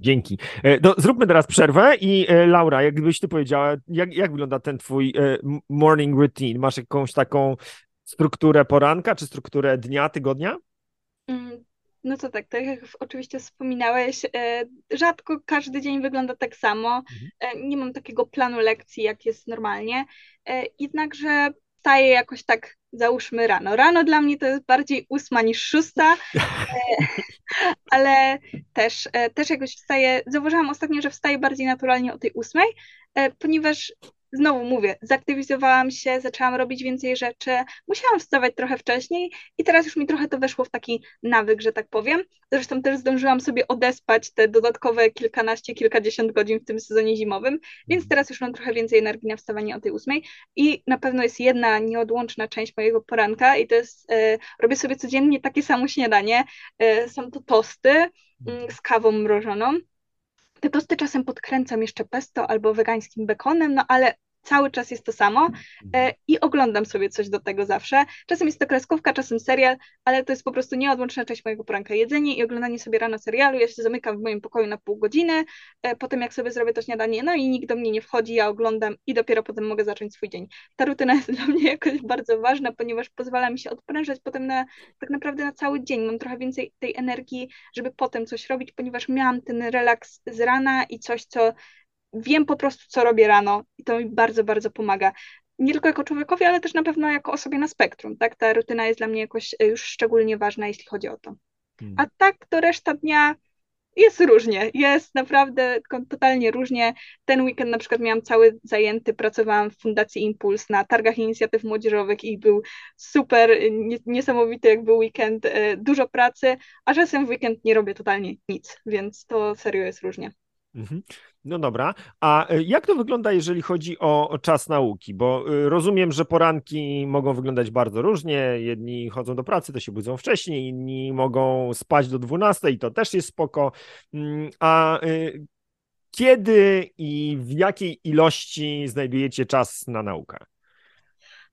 Dzięki. E, no, zróbmy teraz przerwę i e, Laura, jakbyś ty powiedziała, jak, jak wygląda ten twój morning routine? Masz jakąś taką strukturę poranka, czy strukturę dnia, tygodnia? Mm, no to tak, tak jak oczywiście wspominałeś, e, rzadko każdy dzień wygląda tak samo. Mhm. E, nie mam takiego planu lekcji, jak jest normalnie. E, jednakże wstaję jakoś tak, załóżmy rano. Rano dla mnie to jest bardziej ósma niż szósta, (laughs) ale też, też jakoś wstaję. Zauważyłam ostatnio, że wstaję bardziej naturalnie o tej ósmej, ponieważ znowu mówię, zaktywizowałam się, zaczęłam robić więcej rzeczy, musiałam wstawać trochę wcześniej i teraz już mi trochę to weszło w taki nawyk, że tak powiem. Zresztą też zdążyłam sobie odespać te dodatkowe kilkanaście, kilkadziesiąt godzin w tym sezonie zimowym, więc mhm. teraz już mam trochę więcej energii na wstawanie o tej ósmej i na pewno jest jedna nieodłączna część mojego poranka i to jest, e, robię sobie codziennie takie samo śniadanie, e, są to tosty mm, z kawą mrożoną, te tosty czasem podkręcam jeszcze pesto albo wegańskim bekonem, no ale cały czas jest to samo e, i oglądam sobie coś do tego zawsze. Czasem jest to kreskówka, czasem serial, ale to jest po prostu nieodłączna część mojego poranka. Jedzenie i oglądanie sobie rano serialu. Ja się zamykam w moim pokoju na pół godziny, e, potem jak sobie zrobię to śniadanie, no i nikt do mnie nie wchodzi, ja oglądam i dopiero potem mogę zacząć swój dzień. Ta rutyna jest (laughs) dla mnie jakoś bardzo ważna, ponieważ pozwala mi się odprężać potem na tak naprawdę na cały dzień. Mam trochę więcej tej energii, żeby potem coś robić, ponieważ miałam ten relaks z rana i coś, co wiem po prostu, co robię rano i to mi bardzo, bardzo pomaga. Nie tylko jako człowiekowi, ale też na pewno jako osobie na spektrum, tak? Ta rutyna jest dla mnie jakoś e, już szczególnie ważna, jeśli chodzi o to. Hmm. A tak, to reszta dnia jest różnie, jest naprawdę totalnie różnie. Ten weekend na przykład miałam cały zajęty, pracowałam w Fundacji Impuls na targach inicjatyw młodzieżowych i był super, niesamowity jak był weekend, e, dużo pracy, a czasem w weekend nie robię totalnie nic, więc to serio jest różnie. Mhm. No dobra, a y, jak to wygląda, jeżeli chodzi o, czas nauki? Bo y, rozumiem, że poranki mogą wyglądać bardzo różnie. Jedni chodzą do pracy, to się budzą wcześniej, inni mogą spać do 12 i to też jest spoko. Mm, a y, kiedy i w jakiej ilości znajdujecie czas na naukę?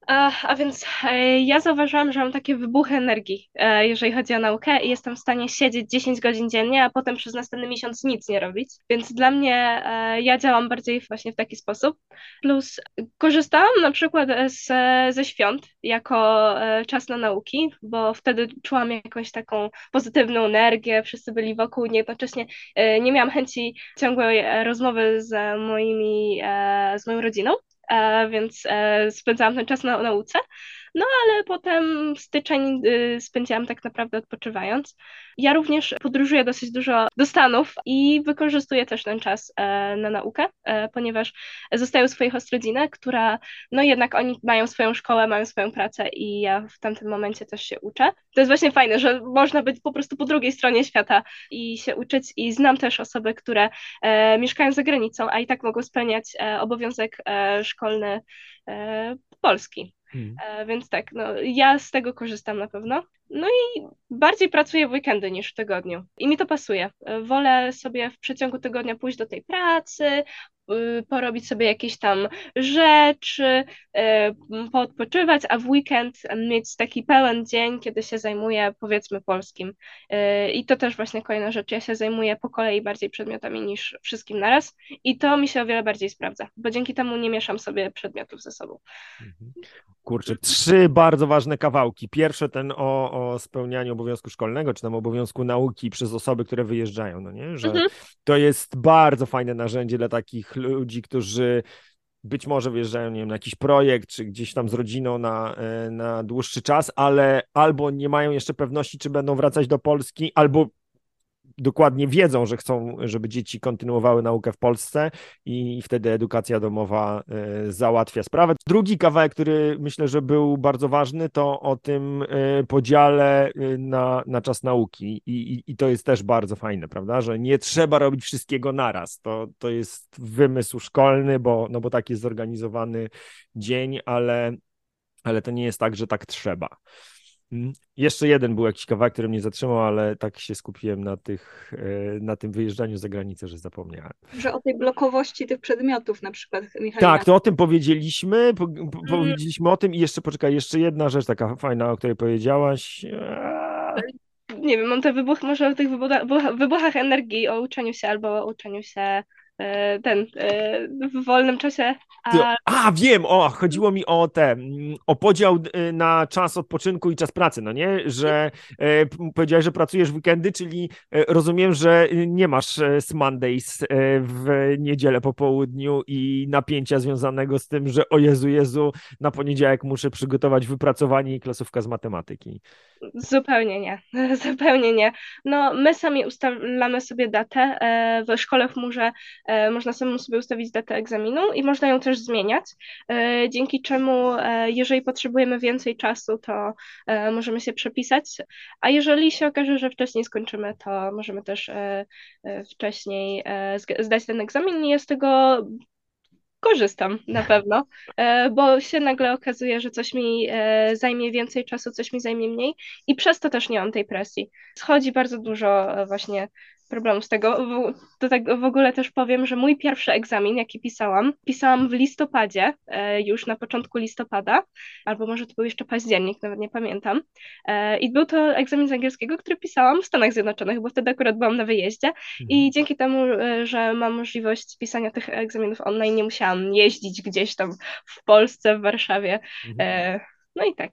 A, więc e, ja zauważyłam, że mam takie wybuchy energii, e, jeżeli chodzi o naukę i jestem w stanie siedzieć 10 godzin dziennie, a potem przez następny miesiąc nic nie robić. Więc dla mnie e, ja działam bardziej właśnie w taki sposób. Plus korzystałam na przykład z, ze świąt jako czas na nauki, bo wtedy czułam jakąś taką pozytywną energię, wszyscy byli wokół, jednocześnie nie miałam chęci ciągłej rozmowy z moimi, z moją rodziną. E, więc e, spędzałam ten czas na nauce. No ale potem styczeń y, spędziłam tak naprawdę odpoczywając. Ja również podróżuję dosyć dużo do Stanów i wykorzystuję też ten czas e, na naukę, e, ponieważ zostaję u swoich ostrodzinę, która, no jednak oni mają swoją szkołę, mają swoją pracę i ja w tamtym momencie też się uczę. To jest właśnie fajne, że można być po prostu po drugiej stronie świata i się uczyć i znam też osoby, które e, mieszkają za granicą, a i tak mogą spełniać obowiązek szkolny polski. Hmm. E, więc tak, no, ja z tego korzystam na pewno. No i bardziej pracuję w weekendy niż w tygodniu. I mi to pasuje. E, wolę sobie w przeciągu tygodnia pójść do tej pracy, Y, porobić sobie jakieś tam rzeczy, y, poodpoczywać, a w weekend mieć taki pełen dzień, kiedy się zajmuję powiedzmy polskim. I to też właśnie kolejna rzecz. Ja się zajmuję po kolei bardziej przedmiotami niż wszystkim naraz i to mi się o wiele bardziej sprawdza, bo dzięki temu nie mieszam sobie przedmiotów ze sobą. Kurczę, trzy bardzo ważne kawałki. Pierwsze ten o, o spełnianiu obowiązku szkolnego, czy tam obowiązku nauki przez osoby, które wyjeżdżają, no nie? Że mhm. to jest bardzo fajne narzędzie dla takich ludzi, którzy być może wyjeżdżają, nie wiem, na jakiś projekt, czy gdzieś tam z rodziną na, e, na dłuższy czas, ale albo nie mają jeszcze pewności, czy będą wracać do Polski, albo dokładnie wiedzą, że chcą, żeby dzieci kontynuowały naukę w Polsce i wtedy edukacja domowa e, załatwia sprawę. Drugi kawałek, który myślę, że był bardzo ważny, to o tym e, podziale e, na, na czas nauki I, i, i to jest też bardzo fajne, prawda, że nie trzeba robić wszystkiego naraz. To, to jest wymysł szkolny, bo, no bo tak jest zorganizowany dzień, ale, ale to nie jest tak, że tak trzeba. Mhm. Jeszcze jeden był jakiś kawałek, który mnie zatrzymał, ale tak się skupiłem na, tych, e, na tym wyjeżdżaniu za granicę, że zapomniałem. Że o tej blokowości tych przedmiotów na przykład, Michał. Tak, to o tym powiedzieliśmy, po, po, mm. powiedzieliśmy o tym i jeszcze, poczekaj, jeszcze jedna rzecz taka fajna, o której powiedziałaś. Nie wiem, mam te wybuch, może o tych wybuchach, wybuchach energii, o uczeniu się albo o uczeniu się ten e, w wolnym czasie. A... a, wiem, o, chodziło mi o te, mm, o podział y, na czas odpoczynku i czas pracy, no nie? Że e, powiedziałeś, że pracujesz w weekendy, czyli e, rozumiem, że nie masz Mondays w niedzielę po południu i napięcia związanego z tym, że o Jezu, Jezu, na poniedziałek muszę przygotować wypracowanie i klasówka z matematyki. Zupełnie nie, (laughs) zupełnie nie. No, my sami ustalamy sobie datę w szkole w Murze E, można samemu sobie ustawić datę egzaminu i można ją też zmieniać, e, dzięki czemu e, jeżeli potrzebujemy więcej czasu, to możemy się przepisać, a jeżeli się okaże, że wcześniej skończymy, to możemy też wcześniej zdać ten egzamin i ja z tego korzystam na (laughs) pewno, bo się nagle okazuje, że coś mi zajmie więcej czasu, coś mi zajmie mniej i przez to też nie mam tej presji. Schodzi bardzo dużo właśnie problemu z tego. To tak w ogóle też powiem, że mój pierwszy egzamin, jaki pisałam, pisałam w listopadzie, e, już na początku listopada, albo może to był jeszcze październik, nawet nie pamiętam. E, I był to egzamin z angielskiego, który pisałam w Stanach Zjednoczonych, bo wtedy akurat byłam na wyjeździe i mhm. dzięki temu, e, że mam możliwość pisania tych egzaminów online, nie musiałam jeździć gdzieś tam w Polsce, w Warszawie. Mhm. No i tak.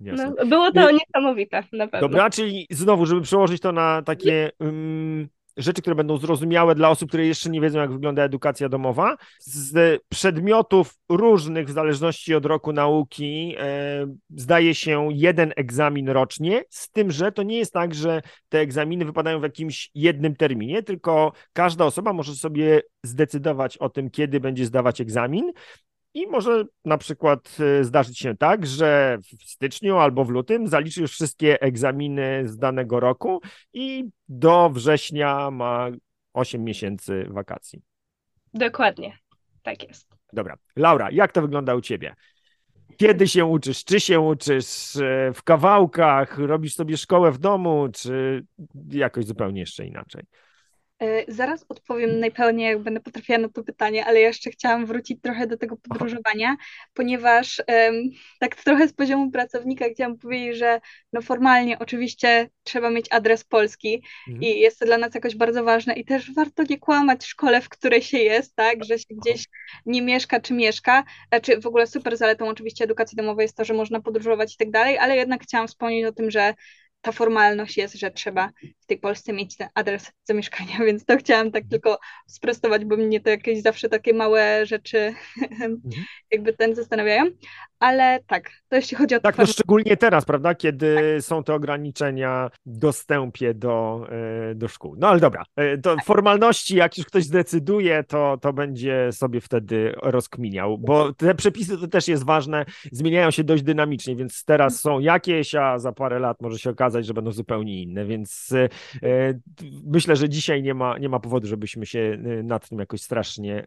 No, było to niesamowite, na pewno. Dobra, czyli znowu, żeby przełożyć to na takie um, rzeczy, które będą zrozumiałe dla osób, które jeszcze nie wiedzą, jak wygląda edukacja domowa. Z przedmiotów różnych, w zależności od roku nauki, e, zdaje się jeden egzamin rocznie, z tym, że to nie jest tak, że te egzaminy wypadają w jakimś jednym terminie, tylko każda osoba może sobie zdecydować o tym, kiedy będzie zdawać egzamin i może na przykład y, zdarzyć się tak, że w styczniu albo w lutym zaliczy już wszystkie egzaminy z danego roku i do września ma 8 miesięcy wakacji. Dokładnie, tak jest. Dobra. Laura, jak to wygląda u ciebie? Kiedy się uczysz? Czy się uczysz y, w kawałkach? Robisz sobie szkołę w domu, czy jakoś zupełnie jeszcze inaczej? E, zaraz odpowiem najpełniej, jak będę potrafiła na to pytanie, ale jeszcze chciałam wrócić trochę do tego podróżowania, ponieważ tak trochę z poziomu pracownika chciałam powiedzieć, że no formalnie oczywiście trzeba mieć adres polski mhm. i jest to dla nas jakoś bardzo ważne i też warto nie kłamać w szkole, w której się jest, tak, że się gdzieś nie mieszka czy mieszka, czy w ogóle super zaletą oczywiście edukacji domowej jest to, że można podróżować i tak dalej, ale jednak chciałam wspomnieć o tym, że ta formalność jest, że trzeba w tej Polsce mieć ten adres zamieszkania, (laughs) więc to chciałam tak tylko sprostować, bo mnie to jakieś zawsze takie małe rzeczy mhm. (laughs) jakby ten zastanawiają, ale tak, to jeśli chodzi o... Tak, no szczególnie teraz, prawda, kiedy tak. są te ograniczenia dostępie do, e, do szkół. No ale dobra, e, to tak. formalności, jak już ktoś zdecyduje, to, to będzie sobie wtedy rozkminiał, bo te przepisy to też jest ważne, zmieniają się dość dynamicznie, więc teraz są jakieś, a za parę lat może się okazać, że będą zupełnie inne, więc e, myślę, że dzisiaj nie ma, nie ma powodu, żebyśmy się nad tym jakoś strasznie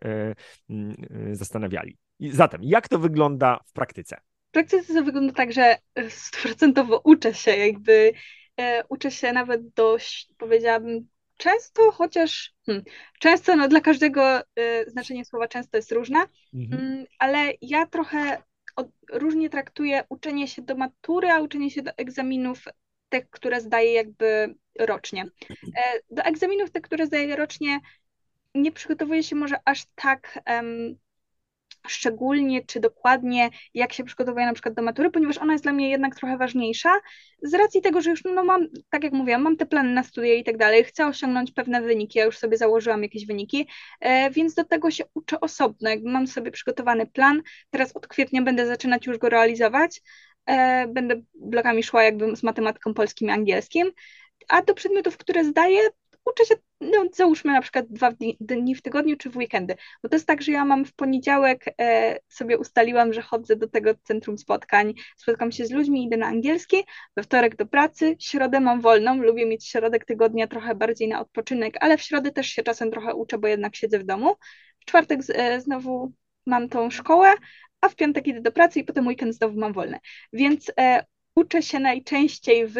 zastanawiali. Zatem, jak to wygląda w praktyce? W praktyce to wygląda tak, że stuprocentowo uczę się, jakby e, uczę się nawet dość, powiedziałabym, często, chociaż hmm, często, no dla każdego e, znaczenie słowa często jest różne, mhm. mm, ale ja trochę od, różnie traktuję uczenie się do matury, a uczenie się do egzaminów, te, które zdaję jakby rocznie. E, do egzaminów, te, które zdaję rocznie, nie przygotowuję się może aż tak um, szczególnie czy dokładnie, jak się przygotowuję na przykład do matury, ponieważ ona jest dla mnie jednak trochę ważniejsza, z racji tego, że już no mam, tak jak mówiłam, mam te plany na studia i tak dalej, chcę osiągnąć pewne wyniki, ja już sobie założyłam jakieś wyniki, e, więc do tego się uczę osobno, jakby mam sobie przygotowany plan, teraz od kwietnia będę zaczynać już go realizować, będę blokami szła jakby z matematyką polskim i angielskim, a do przedmiotów, które zdaję, uczę się, no załóżmy na przykład dwa dni, dni w tygodniu czy w weekendy, bo to jest tak, że ja mam w poniedziałek e, sobie ustaliłam, że chodzę do tego centrum spotkań, spotkam się z ludźmi, idę na angielski, we wtorek do pracy, środę mam wolną, lubię mieć środek tygodnia trochę bardziej na odpoczynek, ale w środę też się czasem trochę uczę, bo jednak siedzę w domu, w czwartek e, znowu mam tą szkołę, a w piątek idę do pracy i potem weekend znowu mam wolne, więc e, uczę się najczęściej w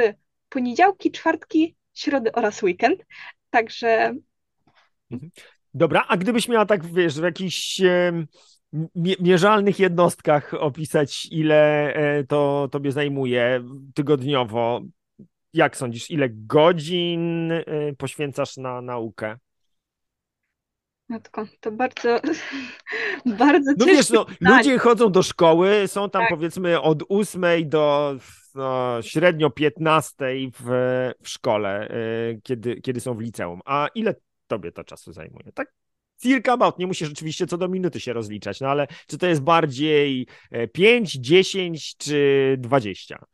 poniedziałki, czwartki, środy oraz weekend. Także. Mhm. Dobra, a gdybyś miała tak, wiesz, w jakichś mierzalnych jednostkach opisać, ile e, to tobie zajmuje tygodniowo, jak sądzisz, ile godzin e, poświęcasz na naukę? Matko, to bardzo, (laughs) bardzo No wiesz, no, ludzie chodzą do szkoły, są tam tak. powiedzmy od ósmej do no, średnio 15 w, w szkole, y, kiedy, kiedy są w liceum. A ile tobie to czasu zajmuje? Tak circa about, nie musisz rzeczywiście co do minuty się rozliczać, no ale czy to jest bardziej 5, e, 10 czy 20?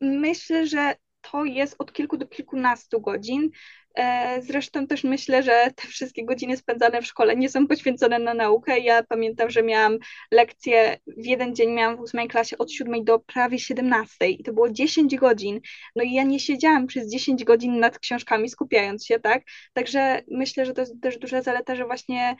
Myślę, że to jest od kilku do kilkunastu godzin. E, zresztą też myślę, że te wszystkie godziny spędzane w szkole nie są poświęcone na naukę. Ja pamiętam, że miałam lekcje, w jeden dzień miałam w ósmej klasie od siódmej do prawie siedemnastej i to było 10 godzin. No i ja nie siedziałam przez 10 godzin nad książkami skupiając się, tak? Także myślę, że to jest też duża zaleta, że właśnie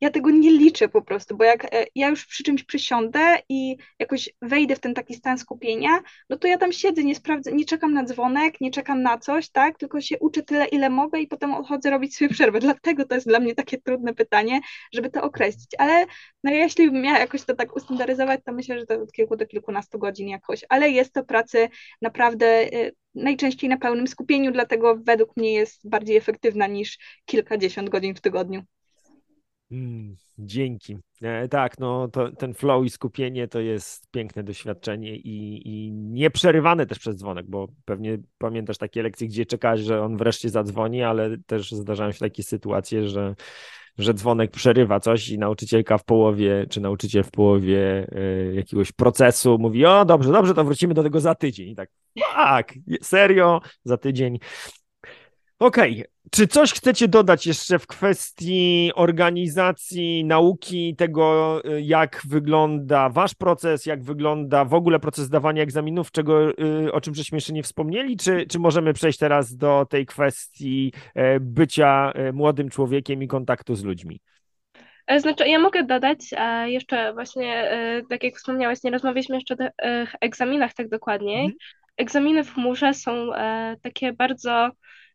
ja tego nie liczę po prostu, bo jak e, ja już przy czymś przysiądę i jakoś wejdę w ten taki stan skupienia, no to ja tam siedzę, nie sprawdzę, nie czekam na dzwonek, nie czekam na coś, tak, tylko się uczę tyle, ile mogę i potem odchodzę robić sobie przerwę. Dlatego to jest dla mnie takie trudne pytanie, żeby to określić, ale no jeśli bym miała jakoś to tak ustandaryzować, to myślę, że to od kilku do kilkunastu godzin jakoś, ale jest to pracy naprawdę e, najczęściej na pełnym skupieniu, dlatego według mnie jest bardziej efektywna niż kilkadziesiąt godzin w tygodniu. Mm, dzięki. E, tak, no to, ten flow i skupienie to jest piękne doświadczenie i, i nieprzerywane też przez dzwonek, bo pewnie pamiętasz takie lekcje, gdzie czekasz, że on wreszcie zadzwoni, ale też zdarzają się takie sytuacje, że, że dzwonek przerywa coś i nauczycielka w połowie, czy nauczyciel w połowie y, jakiegoś procesu mówi, o dobrze, dobrze, to wrócimy do tego za tydzień. I tak, tak, serio, za tydzień. Okej. Czy coś chcecie dodać jeszcze w kwestii organizacji nauki, tego y, jak wygląda wasz proces, jak wygląda w ogóle proces zdawania egzaminów, czego, y, o czym żeśmy jeszcze nie wspomnieli, czy, czy możemy przejść teraz do tej kwestii e, bycia e, młodym człowiekiem i kontaktu z ludźmi? E, znaczy, ja mogę dodać, jeszcze właśnie, tak jak wspomniałeś, nie rozmawialiśmy jeszcze o egzaminach tak dokładniej. Mhm. Egzaminy w chmurze są takie bardzo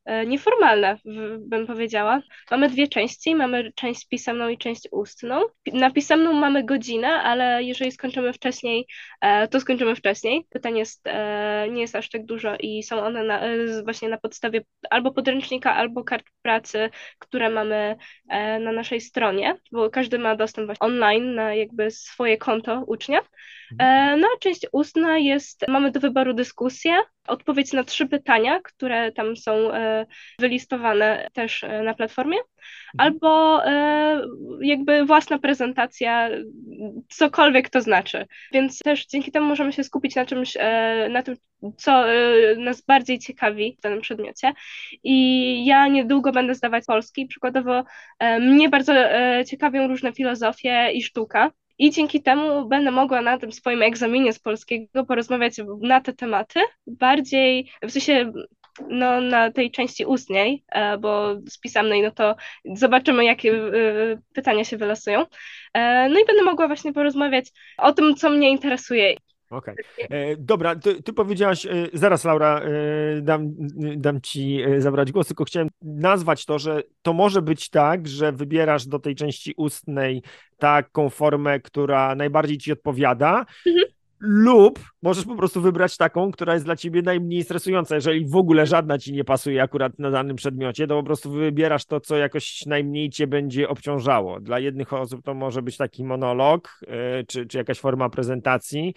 E, nieformalne, bym powiedziała. Mamy dwie części, mamy część pisemną i część ustną. Na pisemną mamy godzinę, ale jeżeli skończymy wcześniej, e, to skończymy wcześniej. Pytań jest, e, nie jest aż tak dużo i są one na, właśnie na podstawie albo podręcznika, albo kart pracy, które mamy na naszej stronie, bo każdy ma dostęp online na jakby swoje konto ucznia. Mhm. No a część ustna jest, mamy do wyboru dyskusję, odpowiedź na trzy pytania, które tam są e, wylistowane też e, na platformie, mhm. albo e, jakby własna prezentacja, cokolwiek to znaczy. Więc też dzięki temu możemy się skupić na czymś, na tym, co nas bardziej ciekawi w danym przedmiocie. I ja niedługo będę zdawać polski. Przykładowo mnie bardzo ciekawią różne filozofie i sztuka. I dzięki temu będę mogła na tym swoim egzaminie z polskiego porozmawiać na te tematy, bardziej w sensie no, na tej części ustnej, e, bo z pisemnej, no to zobaczymy, jakie e, pytania się wylosują. E, no i będę mogła właśnie porozmawiać o tym, co mnie interesuje. Okej. Okay. Dobra, ty, ty, powiedziałaś, zaraz Laura, dam, dam ci zabrać głos, tylko chciałem nazwać to, że to może być tak, że wybierasz do tej części ustnej taką formę, która najbardziej ci odpowiada, mhm lub możesz po prostu wybrać taką, która jest dla ciebie najmniej stresująca. Jeżeli w ogóle żadna ci nie pasuje akurat na danym przedmiocie, to po prostu wybierasz to, co jakoś najmniej cię będzie obciążało. Dla jednych osób to może być taki monolog, czy, czy jakaś forma prezentacji,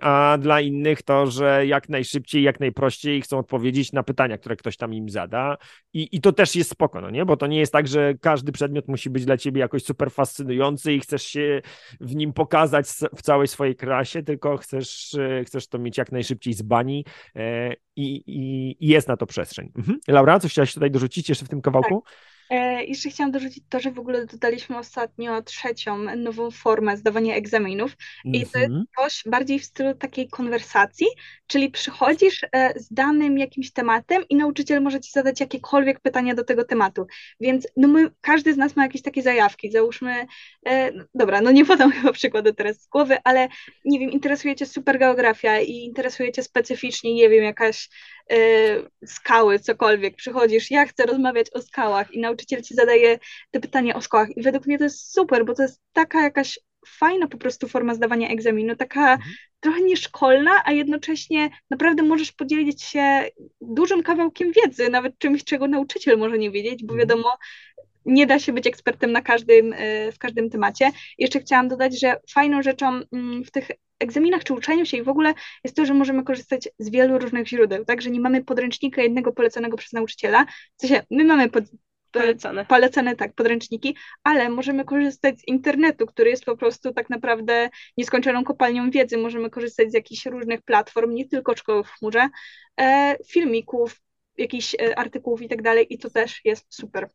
a dla innych to, że jak najszybciej, jak najprościej chcą odpowiedzieć na pytania, które ktoś tam im zada i, i to też jest spoko, no nie? Bo to nie jest tak, że każdy przedmiot musi być dla ciebie jakoś super fascynujący i chcesz się w nim pokazać w całej swojej krasie, tylko chcesz, e, chcesz to mieć jak najszybciej z bani e, i, i, i jest na to przestrzeń. Mhm. Laura, coś chciałaś tutaj dorzucić jeszcze w tym kawałku? Tak. E, jeszcze chciałam dorzucić to, że w ogóle dodaliśmy ostatnio trzecią nową formę zdawania egzaminów. I to jest mhm. coś bardziej w stylu takiej konwersacji, czyli przychodzisz e, z danym jakimś tematem i nauczyciel może ci zadać jakiekolwiek pytania do tego tematu, więc no my, każdy z nas ma jakieś takie zajawki, załóżmy, e, dobra, no nie podam (laughs) chyba przykładu teraz z głowy, ale nie wiem, interesuje cię super geografia i interesuje cię specyficznie, nie wiem, jakaś skały, cokolwiek, przychodzisz, ja chcę rozmawiać o skałach i nauczyciel ci zadaje te pytania o skałach i według mnie to jest super, bo to jest taka jakaś fajna po prostu forma zdawania egzaminu, taka mhm. trochę nieszkolna, a jednocześnie naprawdę możesz podzielić się dużym kawałkiem wiedzy, nawet czymś, czego nauczyciel może nie wiedzieć, bo mhm. wiadomo, nie da się być ekspertem na każdym, e, w każdym temacie. Jeszcze chciałam dodać, że fajną rzeczą mm, w tych egzaminach czy uczeniu się i w ogóle jest to, że możemy korzystać z wielu różnych źródeł, tak, że nie mamy podręcznika jednego poleconego przez nauczyciela, w sensie my mamy pod, polecane. polecane tak, podręczniki, ale możemy korzystać z internetu, który jest po prostu tak naprawdę nieskończoną kopalnią wiedzy, możemy korzystać z jakichś różnych platform, nie tylko szkoły w chmurze, e, filmików, jakichś e, artykułów i tak dalej i to też jest super.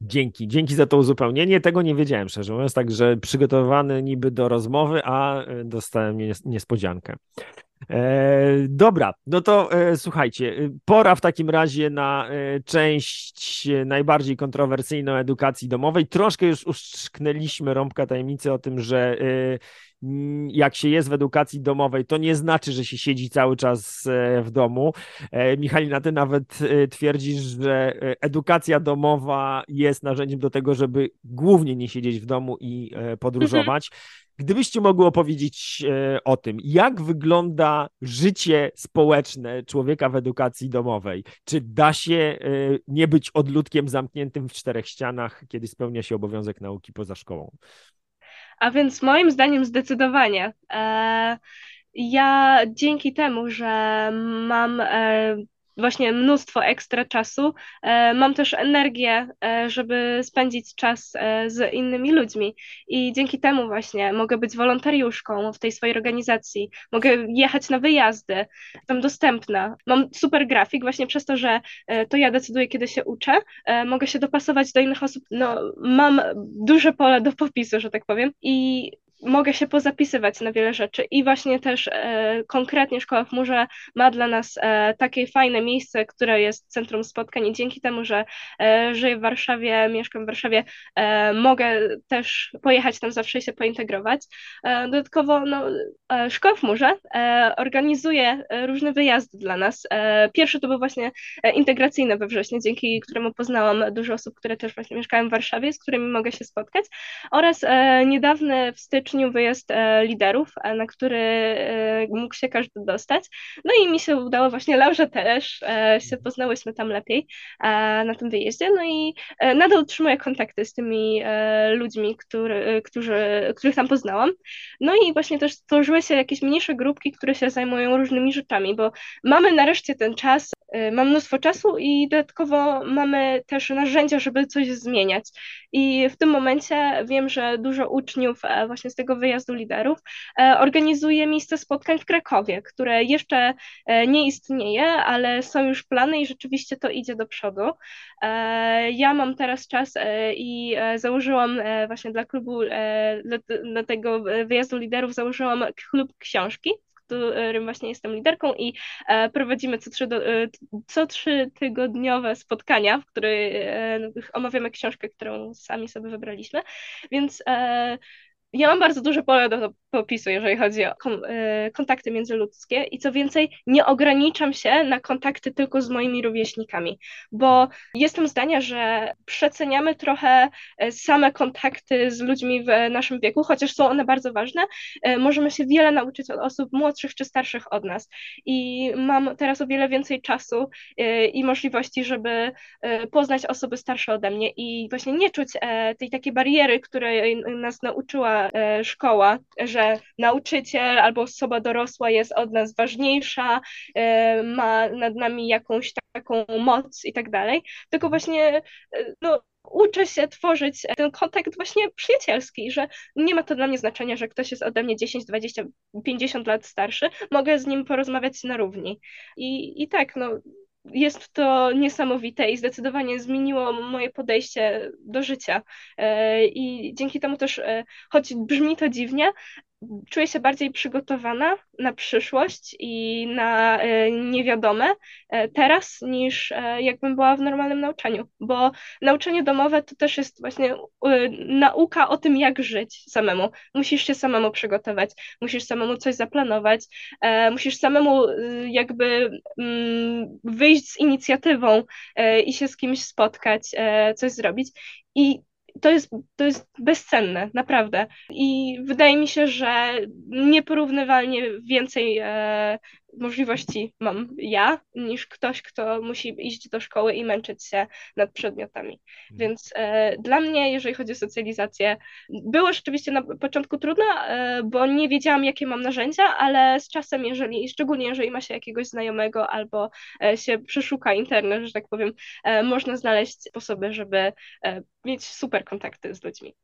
Dzięki, dzięki za to uzupełnienie. Tego nie wiedziałem, szczerze mówiąc, także przygotowany niby do rozmowy, a e, dostałem niespodziankę. E, dobra, no to e, słuchajcie, e, pora w takim razie na e, część najbardziej kontrowersyjną edukacji domowej. Troszkę już uszczknęliśmy rąbka tajemnicy o tym, że Mm, jak się jest w edukacji domowej, to nie znaczy, że się siedzi cały czas e, w domu. E, Michalina, ty nawet e, twierdzisz, że edukacja domowa jest narzędziem do tego, żeby głównie nie siedzieć w domu i podróżować. Gdybyście mogły opowiedzieć o tym, jak wygląda życie społeczne człowieka w edukacji domowej? Czy da się nie być odludkiem zamkniętym w czterech ścianach, kiedy spełnia się obowiązek nauki poza szkołą? A więc moim zdaniem zdecydowanie. E, ja dzięki temu, że mam e, właśnie mnóstwo ekstra czasu. E, mam też energię, e, żeby spędzić czas e, z innymi ludźmi i dzięki temu właśnie mogę być wolontariuszką w tej swojej organizacji, mogę jechać na wyjazdy, tam dostępna. Mam super grafik właśnie przez to, że to ja decyduję, kiedy się uczę, mogę się dopasować do innych osób. No, mam duże pole do popisu, że tak powiem i mogę się pozapisywać na wiele rzeczy i właśnie też e, konkretnie Szkoła w Murze ma dla nas e, takie fajne miejsce, które jest centrum spotkań i dzięki temu, że e, żyję w Warszawie, mieszkam w Warszawie, e, mogę też pojechać tam zawsze i się pointegrować. E, dodatkowo no, e, Szkoła w Murze organizuje różne wyjazdy dla nas. Pierwszy to był właśnie integracyjny we wrześniu, dzięki któremu poznałam dużo osób, które też właśnie mieszkają w Warszawie, z którymi mogę się spotkać oraz niedawny w styczniu styczniu wyjazd liderów, na który mógł się każdy dostać. No i mi się udało, właśnie Laurze też, się poznałyśmy tam lepiej na tym wyjeździe, no i nadal utrzymuję kontakty z tymi ludźmi, który, którzy, których tam poznałam. No i właśnie też stworzyły się jakieś mniejsze grupki, które się zajmują różnymi rzeczami, bo mamy nareszcie ten czas, mam mnóstwo czasu i dodatkowo mamy też narzędzia, żeby coś zmieniać. I w tym momencie wiem, że dużo uczniów e, właśnie z tego wyjazdu liderów e, organizuje miejsce spotkań w Krakowie, które jeszcze e, nie istnieje, ale są już plany i rzeczywiście to idzie do przodu. Ja mam teraz czas i założyłam właśnie dla klubu, dla, tego wyjazdu liderów założyłam klub książki, którym właśnie jestem liderką i e, prowadzimy co trzy, do, e, co trzy tygodniowe spotkania, w których e, omawiamy książkę, którą sami sobie wybraliśmy, więc ja mam bardzo duże pole do popisu, jeżeli chodzi o e, kontakty międzyludzkie i co więcej, nie ograniczam się na kontakty tylko z moimi rówieśnikami, bo jestem zdania, że przeceniamy trochę e, same kontakty z ludźmi w naszym wieku, chociaż są one bardzo ważne. E, możemy się wiele nauczyć od osób młodszych czy starszych od nas i mam teraz o wiele więcej czasu i możliwości, żeby poznać osoby starsze ode mnie i właśnie nie czuć tej takiej bariery, której nas nauczyła E, szkoła, że nauczyciel albo osoba dorosła jest od nas ważniejsza, e, ma nad nami jakąś taką moc i tak dalej, tylko właśnie e, no, uczę się tworzyć ten kontakt właśnie przyjacielski, że nie ma to dla mnie znaczenia, że ktoś jest ode mnie 10, 20, 50 lat starszy, mogę z nim porozmawiać na równi. I, i tak, no, jest to niesamowite i zdecydowanie zmieniło moje podejście do życia. E, I dzięki temu też, e, choć brzmi to dziwnie, czuję się bardziej przygotowana na przyszłość i na e, niewiadome e, teraz niż e, jakbym była w normalnym nauczaniu, bo nauczanie domowe to też jest właśnie nauka o tym, jak żyć samemu. Musisz się samemu przygotować, musisz samemu coś zaplanować, musisz samemu jakby mm, wyjść z inicjatywą i się z kimś spotkać, coś zrobić. I to jest, to jest bezcenne, naprawdę. I wydaje mi się, że nieporównywalnie więcej e, możliwości mam ja, niż ktoś, kto musi iść do szkoły i męczyć się nad przedmiotami. Mhm. Więc e, dla mnie, jeżeli chodzi o socjalizację, było rzeczywiście na początku trudno, e, bo nie wiedziałam, jakie mam narzędzia, ale z czasem, jeżeli, szczególnie jeżeli ma się jakiegoś znajomego albo e, się przeszuka internet, że tak powiem, e, można znaleźć sposoby, żeby e, mieć super kontakty z ludźmi.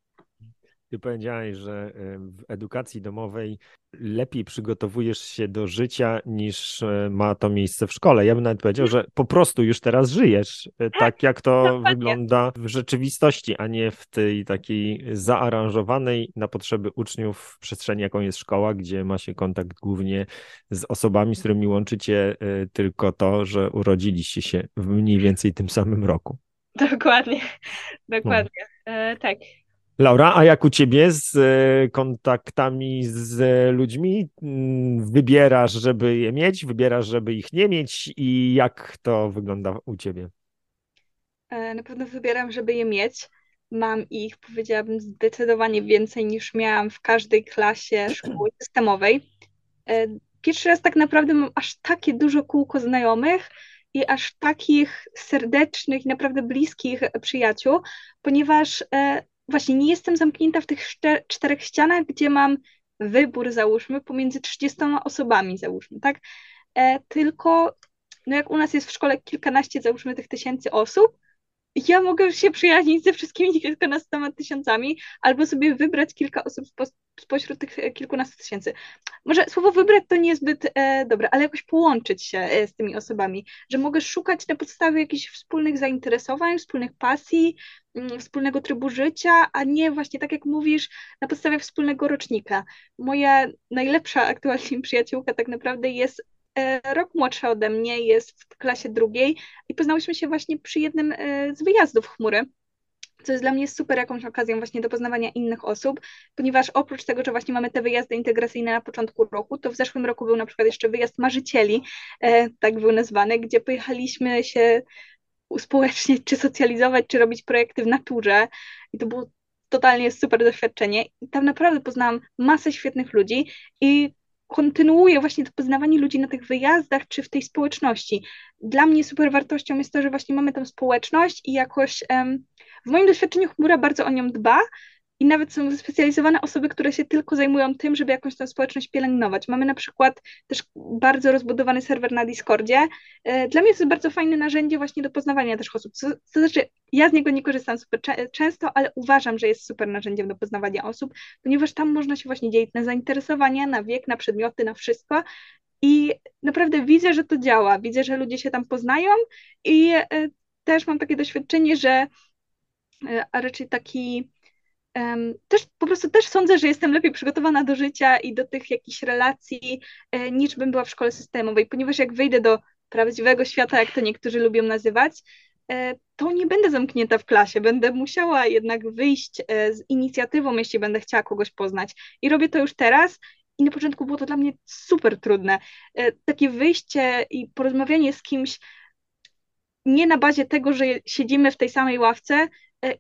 Ty powiedziałeś, że w edukacji domowej lepiej przygotowujesz się do życia niż e, ma to miejsce w szkole. Ja bym nawet powiedział, że po prostu już teraz żyjesz e, tak, tak jak to wygląda w rzeczywistości, a nie w tej takiej zaaranżowanej na potrzeby uczniów przestrzeni, jaką jest szkoła, gdzie ma się kontakt głównie z osobami, z którymi łączycie tylko to, że urodziliście się w mniej więcej tym samym roku. Dokładnie, dokładnie. No. E, tak. Laura, a jak u ciebie z e, kontaktami z ludźmi? Mm, wybierasz, żeby je mieć, wybierasz, żeby ich nie mieć i jak to wygląda u ciebie? E, na pewno wybieram, żeby je mieć. Mam ich, powiedziałabym, zdecydowanie więcej niż miałam w każdej klasie (clears throat) szkoły systemowej. E, pierwszy raz tak naprawdę mam aż takie dużo kółko znajomych i aż takich serdecznych naprawdę bliskich przyjaciół, ponieważ właśnie nie jestem zamknięta w tych czterech ścianach, gdzie mam wybór, załóżmy, pomiędzy 30 osobami, załóżmy, tak? E, tylko, no jak u nas jest w szkole kilkanaście, załóżmy, tych tysięcy osób, ja mogę się przyjaźnić ze wszystkimi kilkunastoma tysiącami, albo sobie wybrać kilka osób spośród tych e, kilkunastu tysięcy. Może słowo wybrać to nie jest zbyt e, dobre, ale jakoś połączyć się e, z tymi osobami, że mogę szukać na podstawie jakichś wspólnych zainteresowań, wspólnych pasji, mm, wspólnego trybu życia, a nie właśnie tak jak mówisz, na podstawie wspólnego rocznika. Moja najlepsza aktualnie (laughs) przyjaciółka tak naprawdę jest rok młodsza ode mnie, jest w klasie drugiej i poznałyśmy się właśnie przy jednym e, z wyjazdów chmury co jest dla mnie super jakąś okazją właśnie do poznawania innych osób, ponieważ oprócz tego, że właśnie mamy te wyjazdy integracyjne na początku roku, to w zeszłym roku był na przykład jeszcze wyjazd marzycieli, e, tak był nazwany, gdzie pojechaliśmy się uspołeczniać, czy socjalizować, czy robić projekty w naturze i to było totalnie super doświadczenie. I tam naprawdę poznałam masę świetnych ludzi i kontynuuję właśnie to poznawanie ludzi na tych wyjazdach czy w tej społeczności. Dla mnie super wartością jest to, że właśnie mamy tą społeczność i jakoś w moim doświadczeniu chmura bardzo o nią dba, i nawet są wyspecjalizowane osoby, które się tylko zajmują tym, żeby jakąś tę społeczność pielęgnować. Mamy na przykład też bardzo rozbudowany serwer na Discordzie. E, dla mnie to jest bardzo fajne narzędzie właśnie do poznawania też osób. To, to znaczy, ja z niego nie korzystam super często, ale uważam, że jest super narzędziem do poznawania osób, ponieważ tam można się właśnie dzielić na zainteresowania, na wiek, na przedmioty, na wszystko. I naprawdę widzę, że to działa. Widzę, że ludzie się tam poznają i e, też mam takie doświadczenie, że e, a raczej taki też po prostu też sądzę, że jestem lepiej przygotowana do życia i do tych jakichś relacji, e, niż bym była w szkole systemowej, ponieważ jak wyjdę do prawdziwego świata, jak to niektórzy lubią nazywać, e, to nie będę zamknięta w klasie, będę musiała jednak wyjść e, z inicjatywą, jeśli będę chciała kogoś poznać. I robię to już teraz. I na początku było to dla mnie super trudne. Takie wyjście i porozmawianie z kimś nie na bazie tego, że siedzimy w tej samej ławce,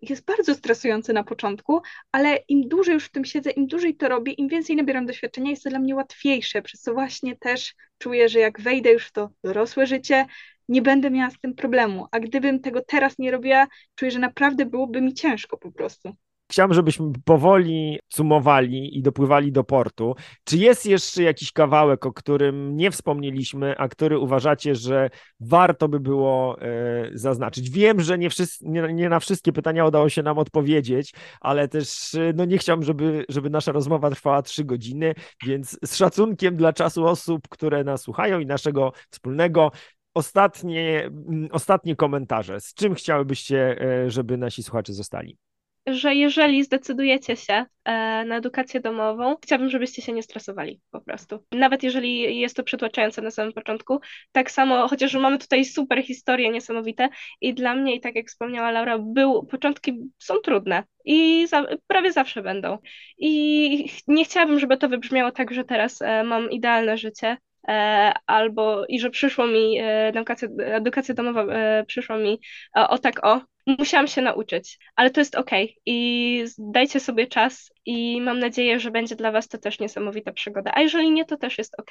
jest bardzo stresujący na początku, ale im dłużej już w tym siedzę, im dłużej to robię, im więcej nabieram doświadczenia, jest to dla mnie łatwiejsze, przez co właśnie też czuję, że jak wejdę już w to dorosłe życie, nie będę miała z tym problemu, a gdybym tego teraz nie robiła, czuję, że naprawdę byłoby mi ciężko po prostu. Chciałbym, żebyśmy powoli sumowali i dopływali do portu. Czy jest jeszcze jakiś kawałek, o którym nie wspomnieliśmy, a który uważacie, że warto by było e, zaznaczyć? Wiem, że nie, wszyscy, nie, nie, na wszystkie pytania udało się nam odpowiedzieć, ale też e, no nie chciałbym, żeby, żeby nasza rozmowa trwała trzy godziny, więc z szacunkiem dla czasu osób, które nas słuchają i naszego wspólnego, ostatnie, ostatnie komentarze. Z czym chciałybyście, e, żeby nasi słuchacze zostali? Że jeżeli zdecydujecie się e, na edukację domową, chciałabym, żebyście się nie stresowali po prostu. Nawet jeżeli jest to przytłaczające na samym początku, tak samo, chociaż mamy tutaj super historie niesamowite i dla mnie, i tak jak wspomniała Laura, był, początki są trudne i za, prawie zawsze będą. I nie chciałabym, żeby to wybrzmiało tak, że teraz e, mam idealne życie, e, albo i że przyszło mi edukacja, edukacja domowa przyszła mi o tak o, musiałam się nauczyć, ale to jest ok i dajcie sobie czas i mam nadzieję, że będzie dla Was to też niesamowita przygoda. A jeżeli nie, to też jest ok.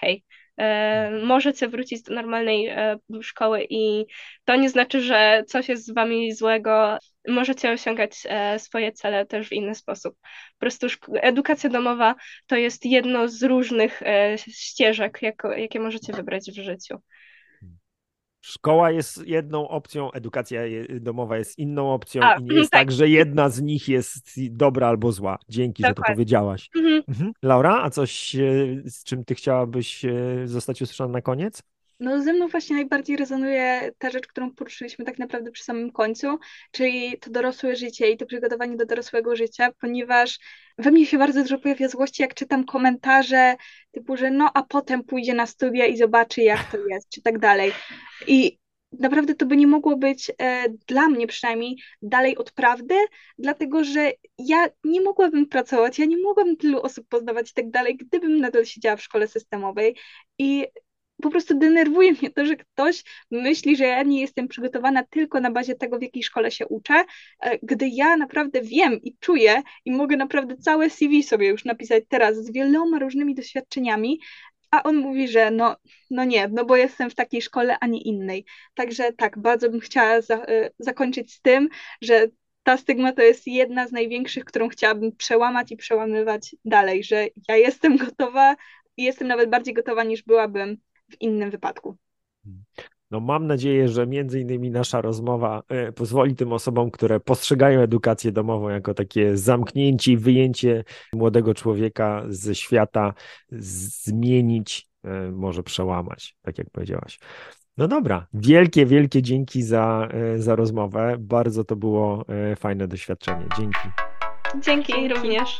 E, możecie wrócić do normalnej e, szkoły i to nie znaczy, że coś jest z Wami złego. Możecie osiągać e, swoje cele też w inny sposób. Po prostu edukacja domowa to jest jedno z różnych e, ścieżek, jako, jakie możecie wybrać w życiu. Szkoła jest jedną opcją, edukacja domowa jest inną opcją A, i nie jest tak. tak. że jedna z nich jest dobra albo zła. Dzięki, Dokładnie. że to powiedziałaś. Mhm. Mhm. Laura, a coś, e, z czym ty chciałabyś e, zostać usłyszana na koniec? No ze mną właśnie najbardziej rezonuje ta rzecz, którą poruszyliśmy tak naprawdę przy samym końcu, czyli to dorosłe życie i to przygotowanie do dorosłego życia, ponieważ we mnie się bardzo dużo pojawia złości, jak czytam komentarze typu, że no a potem pójdzie na studia i zobaczy jak to jest, czy tak dalej. I naprawdę to by nie mogło być e, dla mnie przynajmniej dalej od prawdy, dlatego że ja nie mogłabym pracować, ja nie mogłabym tylu osób poznawać i tak dalej, gdybym nadal siedziała w szkole systemowej i po prostu denerwuje mnie to, że ktoś myśli, że ja nie jestem przygotowana tylko na bazie tego, w jakiej szkole się uczę, e, gdy ja naprawdę wiem i czuję i mogę naprawdę całe CV sobie już napisać teraz z wieloma różnymi doświadczeniami, a on mówi, że no, no nie, no bo jestem w takiej szkole, a nie innej. Także tak, bardzo bym chciała za, e, zakończyć z tym, że ta stygma to jest jedna z największych, którą chciałabym przełamać i przełamywać dalej, że ja jestem gotowa jestem nawet bardziej gotowa niż byłabym w innym wypadku. No mam nadzieję, że między innymi nasza rozmowa e, pozwoli tym osobom, które postrzegają edukację domową jako takie zamknięcie i wyjęcie młodego człowieka ze świata, zmienić, e, może przełamać, tak jak powiedziałaś. No dobra, wielkie, wielkie dzięki za, e, za rozmowę. Bardzo to było fajne doświadczenie. Dzięki. Dzięki również.